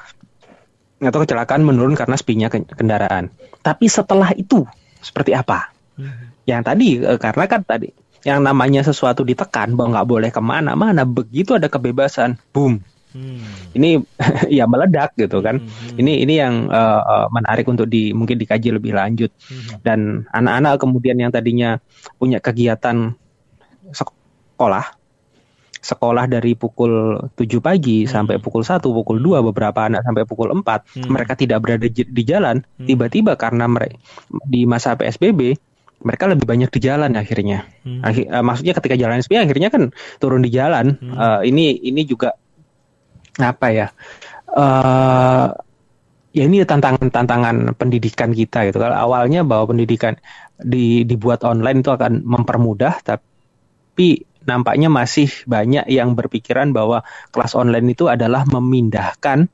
atau kecelakaan menurun karena sepinya kendaraan. Tapi setelah itu seperti apa? Hmm. Yang tadi uh, karena kan tadi yang namanya sesuatu ditekan bahwa nggak boleh ke mana-mana begitu ada kebebasan, boom Hmm. Ini (laughs) ya meledak gitu kan. Hmm. hmm. Ini ini yang uh, menarik untuk di mungkin dikaji lebih lanjut. Hmm. Dan anak-anak kemudian yang tadinya punya kegiatan sekolah sekolah dari pukul 7 pagi hmm. sampai pukul 1, pukul 2, beberapa anak sampai pukul 4, hmm. mereka tidak berada di jalan, hmm. tiba-tiba karena mereka di masa PSBB mereka lebih banyak di jalan akhirnya. Hmm. Akhir, uh, maksudnya ketika jalan SPB akhirnya kan turun di jalan. Hmm. Uh, ini ini juga apa ya uh, ya ini tantangan-tantangan pendidikan kita gitu kalau awalnya bahwa pendidikan di, dibuat online itu akan mempermudah tapi nampaknya masih banyak yang berpikiran bahwa kelas online itu adalah memindahkan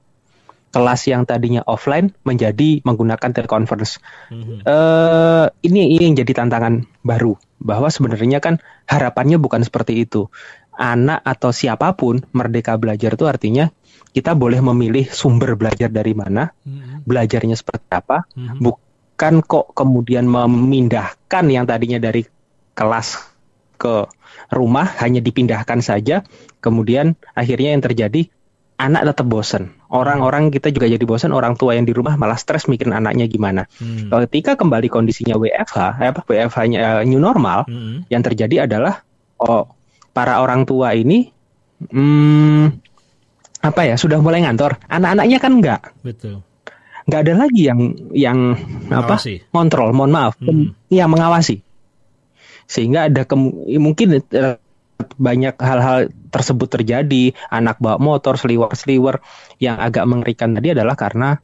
kelas yang tadinya offline menjadi menggunakan teleconference. Mm-hmm. Uh, ini ini yang jadi tantangan baru bahwa sebenarnya kan harapannya bukan seperti itu anak atau siapa pun merdeka belajar itu artinya kita boleh memilih sumber belajar dari mana, hmm. belajarnya seperti apa, hmm. bukan kok kemudian memindahkan yang tadinya dari kelas ke rumah hanya dipindahkan saja, kemudian akhirnya yang terjadi anak tetap bosan. Orang-orang kita juga jadi bosan, orang tua yang di rumah malah stres mikirin anaknya gimana. Hmm. Ketika kembali kondisinya WFH, eh, apa WFH-nya uh, new normal, hmm. yang terjadi adalah oh para orang tua ini hmm, apa ya sudah mulai ngantor anak-anaknya kan enggak betul nggak ada lagi yang yang mengawasi. apa kontrol mohon maaf hmm. yang mengawasi sehingga ada mungkin eh, banyak hal-hal tersebut terjadi anak bawa motor seliwer seliwer yang agak mengerikan tadi adalah karena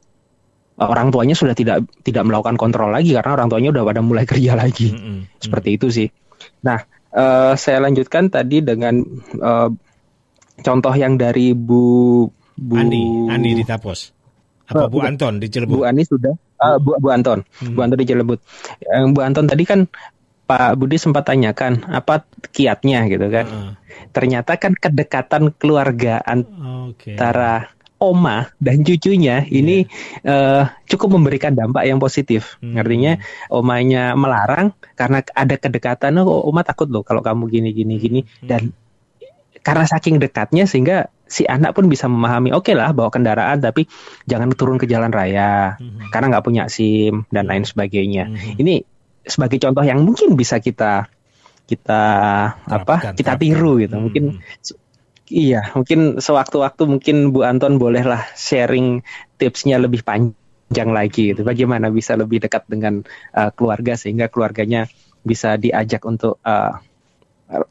orang tuanya sudah tidak tidak melakukan kontrol lagi karena orang tuanya udah pada mulai (laughs) kerja lagi. Mm -hmm. Seperti itu sih. Nah, uh, saya lanjutkan tadi dengan uh, contoh yang dari Bu Bu Andi, Andi di Tapos. Apa uh, Bu Anton di Cilebut? Bu Ani sudah. Uh, Bu, Bu Anton, hmm. Bu Anton di Cilebut. Yang Bu Anton tadi kan Pak Budi sempat tanyakan apa kiatnya gitu kan. Uh. Ternyata kan kedekatan keluarga antara okay oma dan cucunya yeah. ini uh, cukup memberikan dampak yang positif. Hmm. Artinya omanya melarang karena ada kedekatan. Oh, oma takut loh kalau kamu gini gini gini hmm. dan karena saking dekatnya sehingga si anak pun bisa memahami oke okay lah bawa kendaraan tapi jangan turun ke jalan raya hmm. karena nggak punya SIM dan lain sebagainya. Hmm. Ini sebagai contoh yang mungkin bisa kita kita terapkan, apa kita tiru gitu. Hmm. Mungkin Iya, mungkin sewaktu-waktu mungkin Bu Anton bolehlah sharing tipsnya lebih panjang lagi itu. Bagaimana bisa lebih dekat dengan uh, keluarga sehingga keluarganya bisa diajak untuk uh,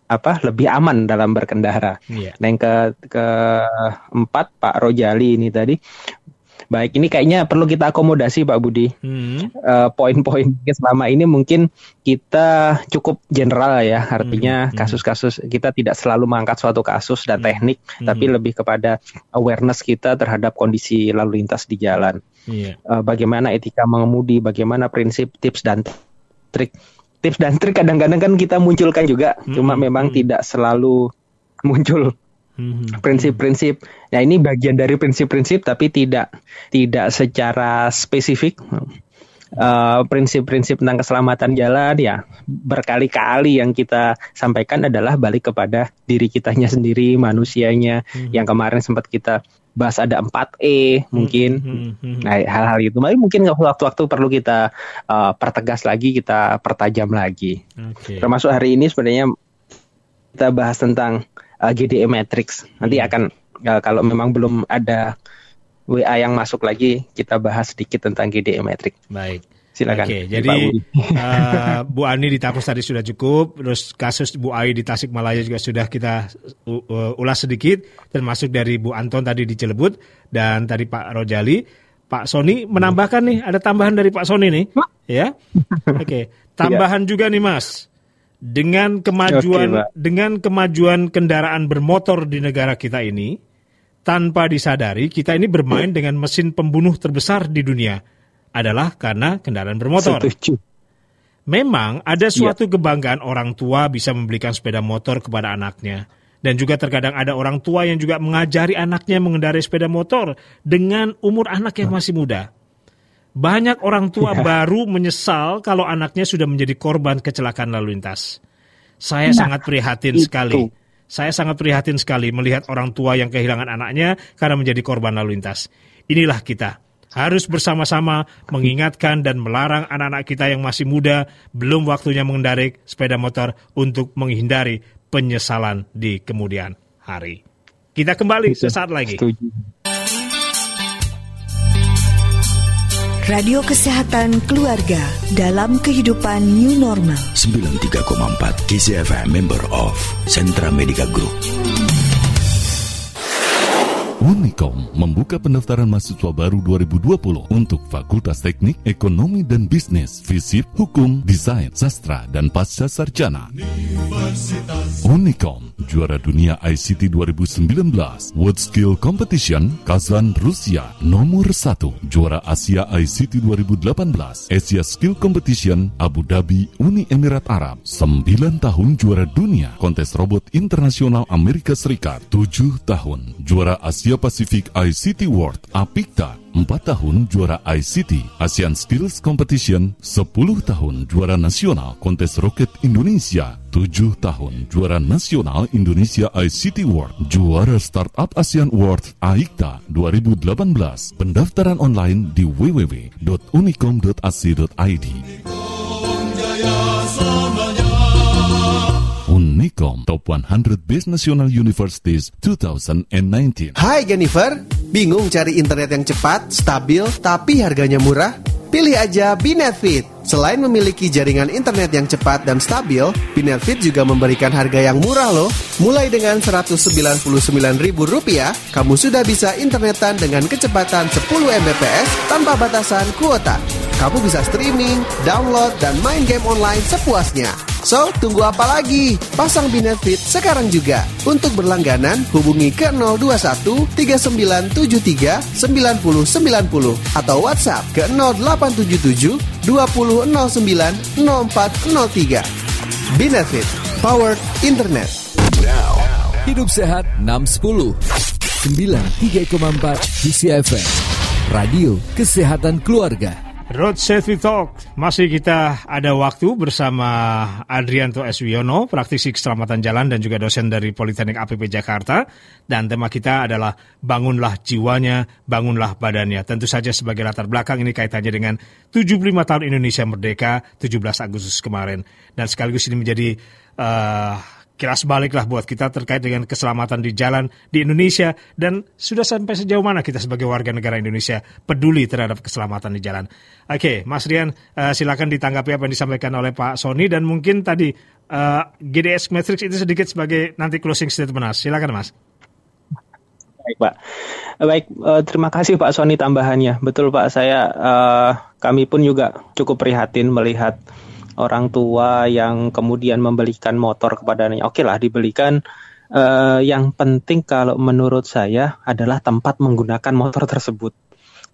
apa lebih aman dalam berkendara. Yeah. Nah yang ke keempat Pak Rojali ini tadi Baik, ini kayaknya perlu kita akomodasi Pak Budi. Hmm. Uh, poin-poin selama ini mungkin kita cukup general ya, artinya hmm. Hmm. kasus-kasus kita tidak selalu mengangkat suatu kasus dan hmm. teknik, hmm. tapi lebih kepada awareness kita terhadap kondisi lalu lintas di jalan. Yeah. Iya. Uh, bagaimana etika mengemudi, bagaimana prinsip, tips dan trik. Tips dan trik kadang-kadang kan kita munculkan juga, hmm. cuma memang hmm. tidak selalu muncul. Prinsip-prinsip. Ya ini bagian dari prinsip-prinsip tapi tidak tidak secara spesifik. Uh, prinsip-prinsip tentang keselamatan jalan ya berkali-kali yang kita sampaikan adalah balik kepada diri kitanya sendiri manusianya hmm. yang kemarin sempat kita bahas ada 4E mungkin hmm, hmm, nah hal-hal itu mungkin waktu-waktu perlu kita uh, pertegas lagi kita pertajam lagi okay. termasuk hari ini sebenarnya kita bahas tentang uh, GDE Matrix. Nanti hmm. akan uh, kalau memang belum ada WA yang masuk lagi, kita bahas sedikit tentang GDE Matrix. Baik. Silakan. Oke, jadi (laughs) uh, Bu Ani di Tapus tadi sudah cukup, terus kasus Bu Ai di Tasikmalaya juga sudah kita uh, ulas sedikit, termasuk dari Bu Anton tadi di Cilebut dan tadi Pak Rojali. Pak Sony menambahkan nih, ada tambahan dari Pak Sony nih, ya? Oke, (laughs) tambahan ya. juga nih Mas dengan kemajuan okay, dengan kemajuan kendaraan bermotor di negara kita ini tanpa disadari kita ini bermain dengan mesin pembunuh terbesar di dunia adalah karena kendaraan bermotor. Memang ada suatu yeah. kebanggaan orang tua bisa membelikan sepeda motor kepada anaknya. Dan juga terkadang ada orang tua yang juga mengajari anaknya mengendarai sepeda motor dengan umur anak yang masih muda. Banyak orang tua ya. baru menyesal kalau anaknya sudah menjadi korban kecelakaan lalu lintas. Saya nah, sangat prihatin itu. sekali. Saya sangat prihatin sekali melihat orang tua yang kehilangan anaknya karena menjadi korban lalu lintas. Inilah kita. Harus bersama-sama mengingatkan dan melarang anak-anak kita yang masih muda belum waktunya mengendarai sepeda motor untuk menghindari penyesalan di kemudian hari. Kita kembali sesaat lagi. Setuju. Radio Kesehatan Keluarga dalam kehidupan new normal. 93,4 KCFM member of Sentra Medica Group. Unicom membuka pendaftaran mahasiswa baru 2020 untuk Fakultas Teknik, Ekonomi dan Bisnis, Fisip, Hukum, Desain, Sastra, dan Pasca Sarjana. Unicom, juara dunia ICT 2019, World Skill Competition, Kazan, Rusia, nomor 1, juara Asia ICT 2018, Asia Skill Competition, Abu Dhabi, Uni Emirat Arab, 9 tahun juara dunia, kontes robot internasional Amerika Serikat, 7 tahun, juara Asia Pacific ICT World APIKTA 4 tahun juara ICT ASEAN Skills Competition 10 tahun juara nasional kontes roket Indonesia 7 tahun juara nasional Indonesia ICT World juara Startup ASEAN World AIKTA 2018 pendaftaran online di www.unicom.ac.id Unicom Top 100 Best National Universities 2019. Hai Jennifer, bingung cari internet yang cepat, stabil, tapi harganya murah? Pilih aja Binetfit. Selain memiliki jaringan internet yang cepat dan stabil, Binetfit juga memberikan harga yang murah loh. Mulai dengan Rp199.000, kamu sudah bisa internetan dengan kecepatan 10 Mbps tanpa batasan kuota. Kamu bisa streaming, download, dan main game online sepuasnya. So, tunggu apa lagi? Pasang Binetfit sekarang juga. Untuk berlangganan, hubungi ke 021 3973 9090 atau WhatsApp ke 0877 2009 0403. Binefit, Powered Internet. Hidup sehat 610 93,4 KCFM Radio Kesehatan Keluarga Road Safety Talk masih kita ada waktu bersama Adrianto Eswiono, praktisi keselamatan jalan dan juga dosen dari Politeknik APP Jakarta. Dan tema kita adalah bangunlah jiwanya, bangunlah badannya. Tentu saja sebagai latar belakang ini kaitannya dengan 75 tahun Indonesia Merdeka 17 Agustus kemarin. Dan sekaligus ini menjadi uh, kilas balik lah buat kita terkait dengan keselamatan di jalan di Indonesia dan sudah sampai sejauh mana kita sebagai warga negara Indonesia peduli terhadap keselamatan di jalan. Oke, Mas Rian, uh, silakan ditanggapi apa yang disampaikan oleh Pak Sony dan mungkin tadi uh, eh, GDS Matrix itu sedikit sebagai nanti closing statement, Mas. Silakan, Mas. Baik, Pak. Baik, uh, terima kasih Pak Sony tambahannya. Betul, Pak. Saya uh, kami pun juga cukup prihatin melihat orang tua yang kemudian membelikan motor kepadanya. Oke lah dibelikan. Uh, yang penting kalau menurut saya adalah tempat menggunakan motor tersebut.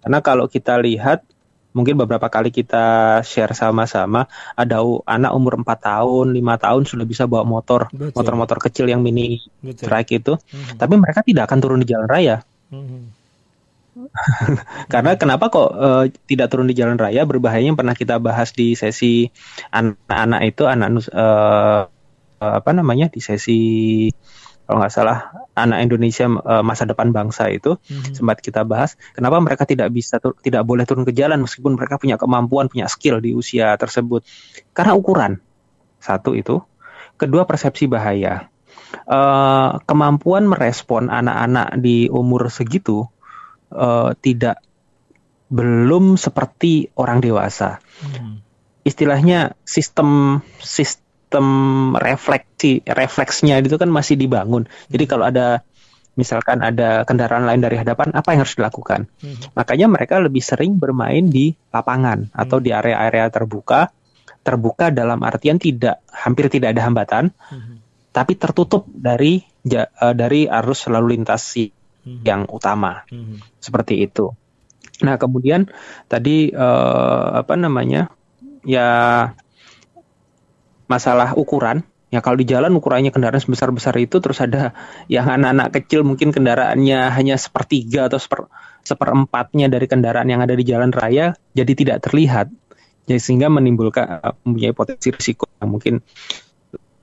Karena kalau kita lihat mungkin beberapa kali kita share sama-sama ada anak umur 4 tahun, lima tahun sudah bisa bawa motor, motor-motor kecil yang mini trike itu. Mm -hmm. Tapi mereka tidak akan turun di jalan raya. Mm -hmm (laughs) Karena kenapa kok uh, tidak turun di jalan raya? Berbahaya yang pernah kita bahas di sesi anak-anak itu anak uh, apa namanya di sesi kalau nggak salah anak Indonesia uh, masa depan bangsa itu mm-hmm. sempat kita bahas. Kenapa mereka tidak bisa tidak boleh turun ke jalan meskipun mereka punya kemampuan punya skill di usia tersebut? Karena ukuran. Satu itu. Kedua persepsi bahaya. Uh, kemampuan merespon anak-anak di umur segitu uh, tidak belum seperti orang dewasa. Hmm. Istilahnya sistem sistem refleksi refleksnya itu kan masih dibangun. Jadi kalau ada misalkan ada kendaraan lain dari hadapan, apa yang harus dilakukan? Hmm. Makanya mereka lebih sering bermain di lapangan hmm. atau di area-area terbuka. Terbuka dalam artian tidak hampir tidak ada hambatan, hmm. tapi tertutup dari ja, uh, dari arus lalu lintas hmm. yang utama hmm. seperti itu. Nah kemudian tadi uh, apa namanya ya masalah ukuran ya kalau di jalan ukurannya kendaraan sebesar besar itu terus ada yang anak-anak kecil mungkin kendaraannya hanya sepertiga atau seper, seperempatnya dari kendaraan yang ada di jalan raya jadi tidak terlihat jadi sehingga menimbulkan uh, mempunyai potensi risiko yang mungkin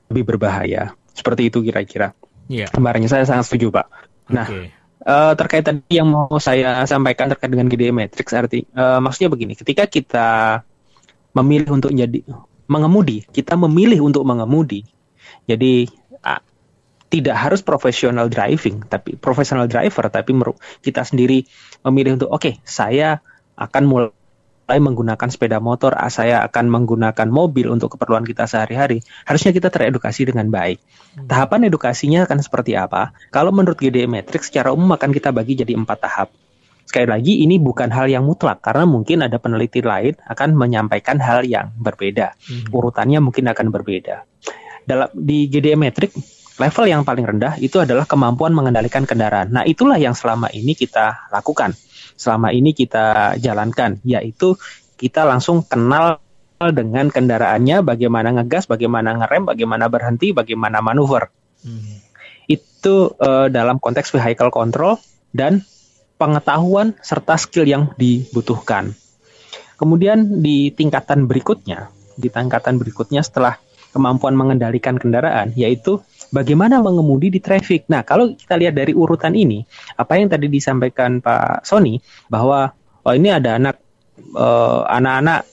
lebih berbahaya seperti itu kira-kira. Yeah. Kemarinnya saya sangat setuju pak. Nah okay uh, terkait tadi yang mau saya sampaikan terkait dengan GDE Matrix arti uh, maksudnya begini ketika kita memilih untuk jadi mengemudi kita memilih untuk mengemudi jadi uh, tidak harus profesional driving tapi profesional driver tapi kita sendiri memilih untuk oke okay, saya akan mulai mulai menggunakan sepeda motor, ah, saya akan menggunakan mobil untuk keperluan kita sehari-hari, harusnya kita teredukasi dengan baik. Hmm. Tahapan edukasinya akan seperti apa? Kalau menurut GDE Matrix, secara umum akan kita bagi jadi empat tahap. Sekali lagi, ini bukan hal yang mutlak, karena mungkin ada peneliti lain akan menyampaikan hal yang berbeda. Hmm. Urutannya mungkin akan berbeda. Dalam Di GDE Matrix, level yang paling rendah itu adalah kemampuan mengendalikan kendaraan. Nah, itulah yang selama ini kita lakukan selama ini kita jalankan, yaitu kita langsung kenal dengan kendaraannya, bagaimana ngegas, bagaimana ngerem, bagaimana berhenti, bagaimana manuver. Hmm. Itu uh, dalam konteks vehicle control dan pengetahuan serta skill yang dibutuhkan. Kemudian di tingkatan berikutnya, di tingkatan berikutnya setelah kemampuan mengendalikan kendaraan, yaitu bagaimana mengemudi di traffic. Nah, kalau kita lihat dari urutan ini, apa yang tadi disampaikan Pak Sony bahwa oh ini ada anak uh, anak-anak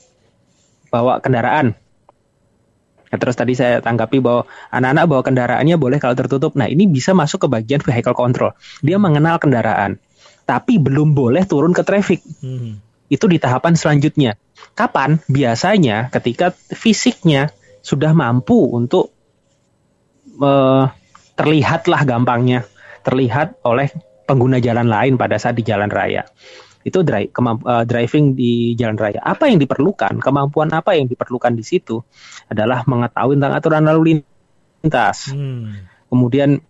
bawa kendaraan. Nah, terus tadi saya tanggapi bahwa anak-anak bawa kendaraannya boleh kalau tertutup. Nah, ini bisa masuk ke bagian vehicle control. Dia mengenal kendaraan, tapi belum boleh turun ke traffic. Hmm. itu di tahapan selanjutnya. Kapan? Biasanya ketika fisiknya sudah mampu untuk uh, terlihatlah gampangnya terlihat oleh pengguna jalan lain pada saat di jalan raya. Itu drive, uh, driving di jalan raya. Apa yang diperlukan? Kemampuan apa yang diperlukan di situ adalah mengetahui tentang aturan lalu lintas. Hmm. Kemudian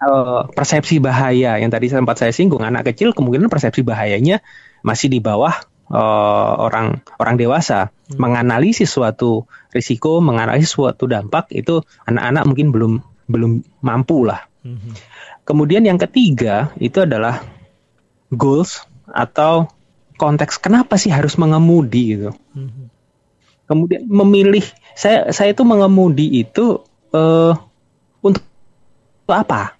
uh, persepsi bahaya yang tadi sempat saya singgung, anak kecil kemungkinan persepsi bahayanya masih di bawah uh, orang orang dewasa. Hmm. Menganalisis suatu risiko, menganalisis suatu dampak itu anak-anak mungkin belum belum mampu lah. Hmm. Kemudian yang ketiga itu adalah goals atau konteks kenapa sih harus mengemudi gitu. Hmm. Kemudian memilih saya saya itu mengemudi itu uh, untuk apa?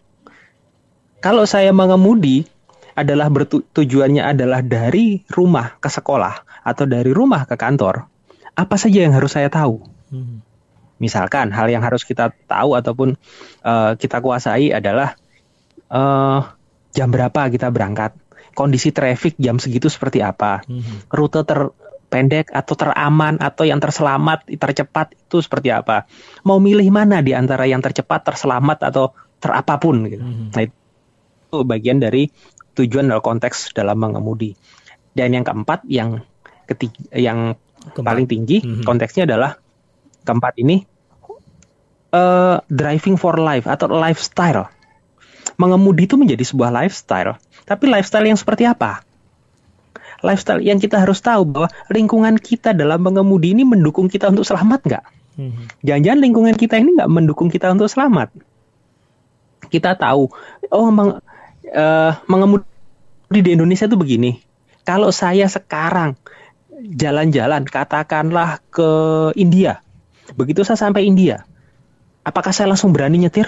Kalau saya mengemudi adalah bertujuannya adalah dari rumah ke sekolah atau dari rumah ke kantor, apa saja yang harus saya tahu? Hmm. Misalkan hal yang harus kita tahu ataupun uh, kita kuasai adalah uh, jam berapa kita berangkat, kondisi traffic jam segitu seperti apa, hmm. rute terpendek atau teraman atau yang terselamat, tercepat itu seperti apa, mau milih mana di antara yang tercepat, terselamat atau terapapun gitu. Hmm. Nah itu bagian dari tujuan dalam konteks dalam mengemudi. Dan yang keempat, yang ketiga, yang keempat. paling tinggi hmm. konteksnya adalah keempat ini uh, driving for life atau lifestyle mengemudi itu menjadi sebuah lifestyle. Tapi lifestyle yang seperti apa? Lifestyle yang kita harus tahu bahwa lingkungan kita dalam mengemudi ini mendukung kita untuk selamat nggak? Hmm. Jangan-jangan lingkungan kita ini nggak mendukung kita untuk selamat. Kita tahu, oh meng, uh, mengemudi di Indonesia itu begini. Kalau saya sekarang jalan-jalan, katakanlah ke India, begitu saya sampai India, apakah saya langsung berani nyetir?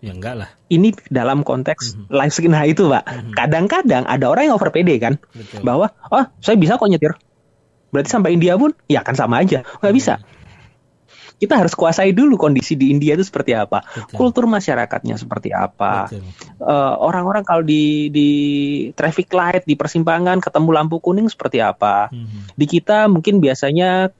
Ya enggak lah. Ini dalam konteks mm -hmm. life skill nah itu, Pak. Mhm. Kadang-kadang ada orang yang over PD kan, Betul. bahwa oh saya bisa kok nyetir. Berarti sampai India pun ya kan sama aja, nggak mm -hmm. bisa. Kita harus kuasai dulu kondisi di India itu seperti apa, Betul. kultur masyarakatnya seperti apa. Uh, orang-orang kalau di di traffic light di persimpangan ketemu lampu kuning seperti apa. Mm -hmm. Di kita mungkin biasanya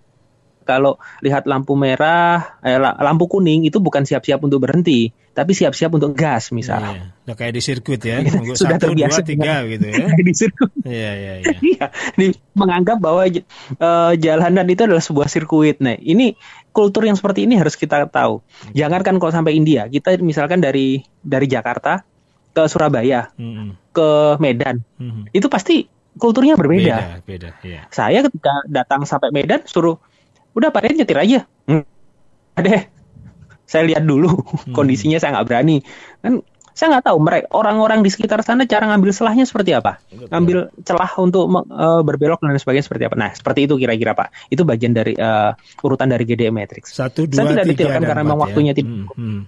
kalau lihat lampu merah, eh, lampu kuning itu bukan siap-siap untuk berhenti, tapi siap-siap untuk gas misalnya. Iya, kayak di sirkuit ya, (laughs) sudah satu, terbiasa dua, tiga gitu ya. (laughs) di sirkuit. Iya, iya, iya. (laughs) iya menganggap bahwa uh, jalanan itu adalah sebuah sirkuit. Nah, ini kultur yang seperti ini harus kita tahu. Jangankan kalau sampai India, kita misalkan dari dari Jakarta ke Surabaya, mm -hmm. ke Medan, mm -hmm. itu pasti kulturnya berbeda. Beda, beda, iya. Saya ketika datang sampai Medan suruh udah Pak nyetir aja hmm. deh saya lihat dulu hmm. kondisinya saya nggak berani kan saya nggak tahu mereka orang-orang di sekitar sana cara ngambil celahnya seperti apa Betul. ngambil celah untuk uh, berbelok dan sebagainya seperti apa nah seperti itu kira-kira pak itu bagian dari uh, urutan dari GDM Matrix satu dua saya tidak detailkan karena memang ya? waktunya tidak hmm, hmm.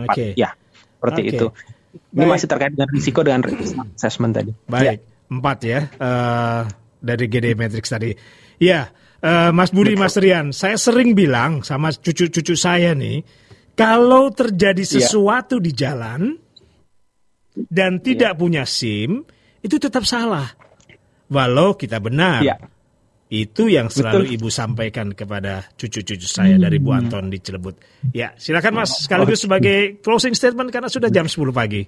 oke okay. ya seperti okay. itu ini Baik. masih terkait dengan risiko dengan assessment tadi baik ya. empat ya uh, dari GDM Matrix tadi ya Uh, Mas Budi, Mas Rian, saya sering bilang sama cucu-cucu saya nih, kalau terjadi iya. sesuatu yeah. di jalan dan tidak yeah. punya SIM, itu tetap salah. Walau kita benar. Yeah. Itu yang selalu Betul. Ibu sampaikan kepada cucu-cucu saya hmm. dari Bu Anton di Cilebut. Ya, silakan Mas sekaligus sebagai closing statement karena sudah jam 10 pagi.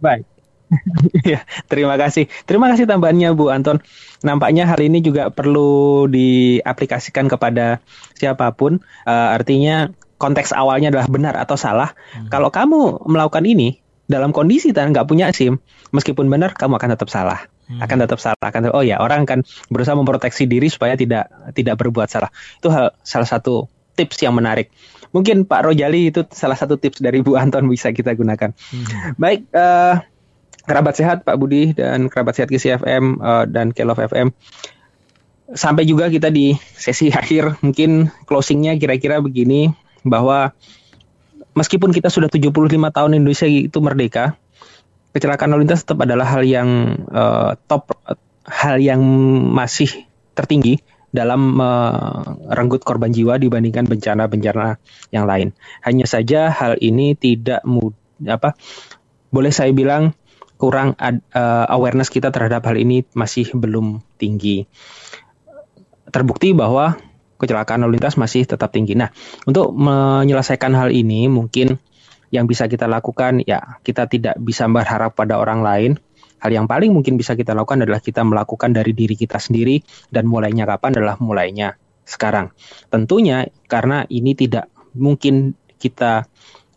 Baik. (laughs) ya, terima kasih. Terima kasih tambahannya Bu Anton. Nampaknya hal ini juga perlu diaplikasikan kepada siapa pun. Uh, artinya konteks awalnya adalah benar atau salah. Hmm. Kalau kamu melakukan ini dalam kondisi dan nggak punya SIM, meskipun benar, kamu akan tetap salah. Hmm. Akan tetap salah. Akan oh ya orang akan berusaha memproteksi diri supaya tidak tidak berbuat salah. Itu hal salah satu tips yang menarik. Mungkin Pak Rojali itu salah satu tips dari Bu Anton bisa kita gunakan. Hmm. Baik. Uh, kerabat sehat Pak Budi dan kerabat sehat Kisi FM uh, eh, dan Kelov FM. Sampai juga kita di sesi (laughs) akhir mungkin closingnya kira-kira begini bahwa meskipun kita sudah 75 tahun Indonesia itu merdeka, kecelakaan lalu lintas tetap adalah hal yang uh, top hal yang masih tertinggi dalam merenggut uh, korban jiwa dibandingkan bencana-bencana yang lain. Hanya saja hal ini tidak mud apa boleh saya bilang kurang uh, awareness kita terhadap hal ini masih belum tinggi. Terbukti bahwa kecelakaan lalu lintas masih tetap tinggi. Nah, untuk menyelesaikan hal ini mungkin yang bisa kita lakukan ya kita tidak bisa berharap pada orang lain. Hal yang paling mungkin bisa kita lakukan adalah kita melakukan dari diri kita sendiri dan mulainya kapan adalah mulainya sekarang. Tentunya karena ini tidak mungkin kita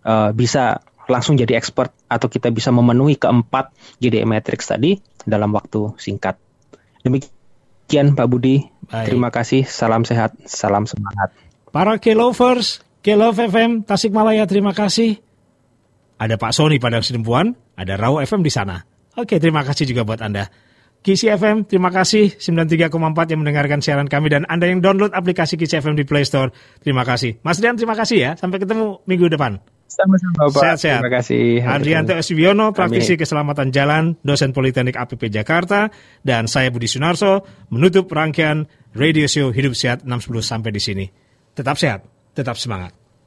uh, bisa langsung jadi expert atau kita bisa memenuhi keempat GDE Matrix tadi dalam waktu singkat. Demikian Pak Budi. Baik. Terima kasih. Salam sehat, salam semangat. Para K-Lovers, K-Love FM, Tasikmalaya, terima kasih. Ada Pak Sony Padang Sidempuan, ada Rau FM di sana. Oke, terima kasih juga buat Anda. Kisi FM, terima kasih 93,4 yang mendengarkan siaran kami dan Anda yang download aplikasi Kisi FM di Play Store. Terima kasih. Mas Dian, terima kasih ya. Sampai ketemu minggu depan. Sama-sama Pak. Sehat-sehat. Terima kasih. Adrianto Eswiono, praktisi Amin. keselamatan jalan, dosen Politeknik APP Jakarta, dan saya Budi Sunarso menutup rangkaian radio show Hidup Sehat 610 sampai di sini. Tetap sehat, tetap semangat.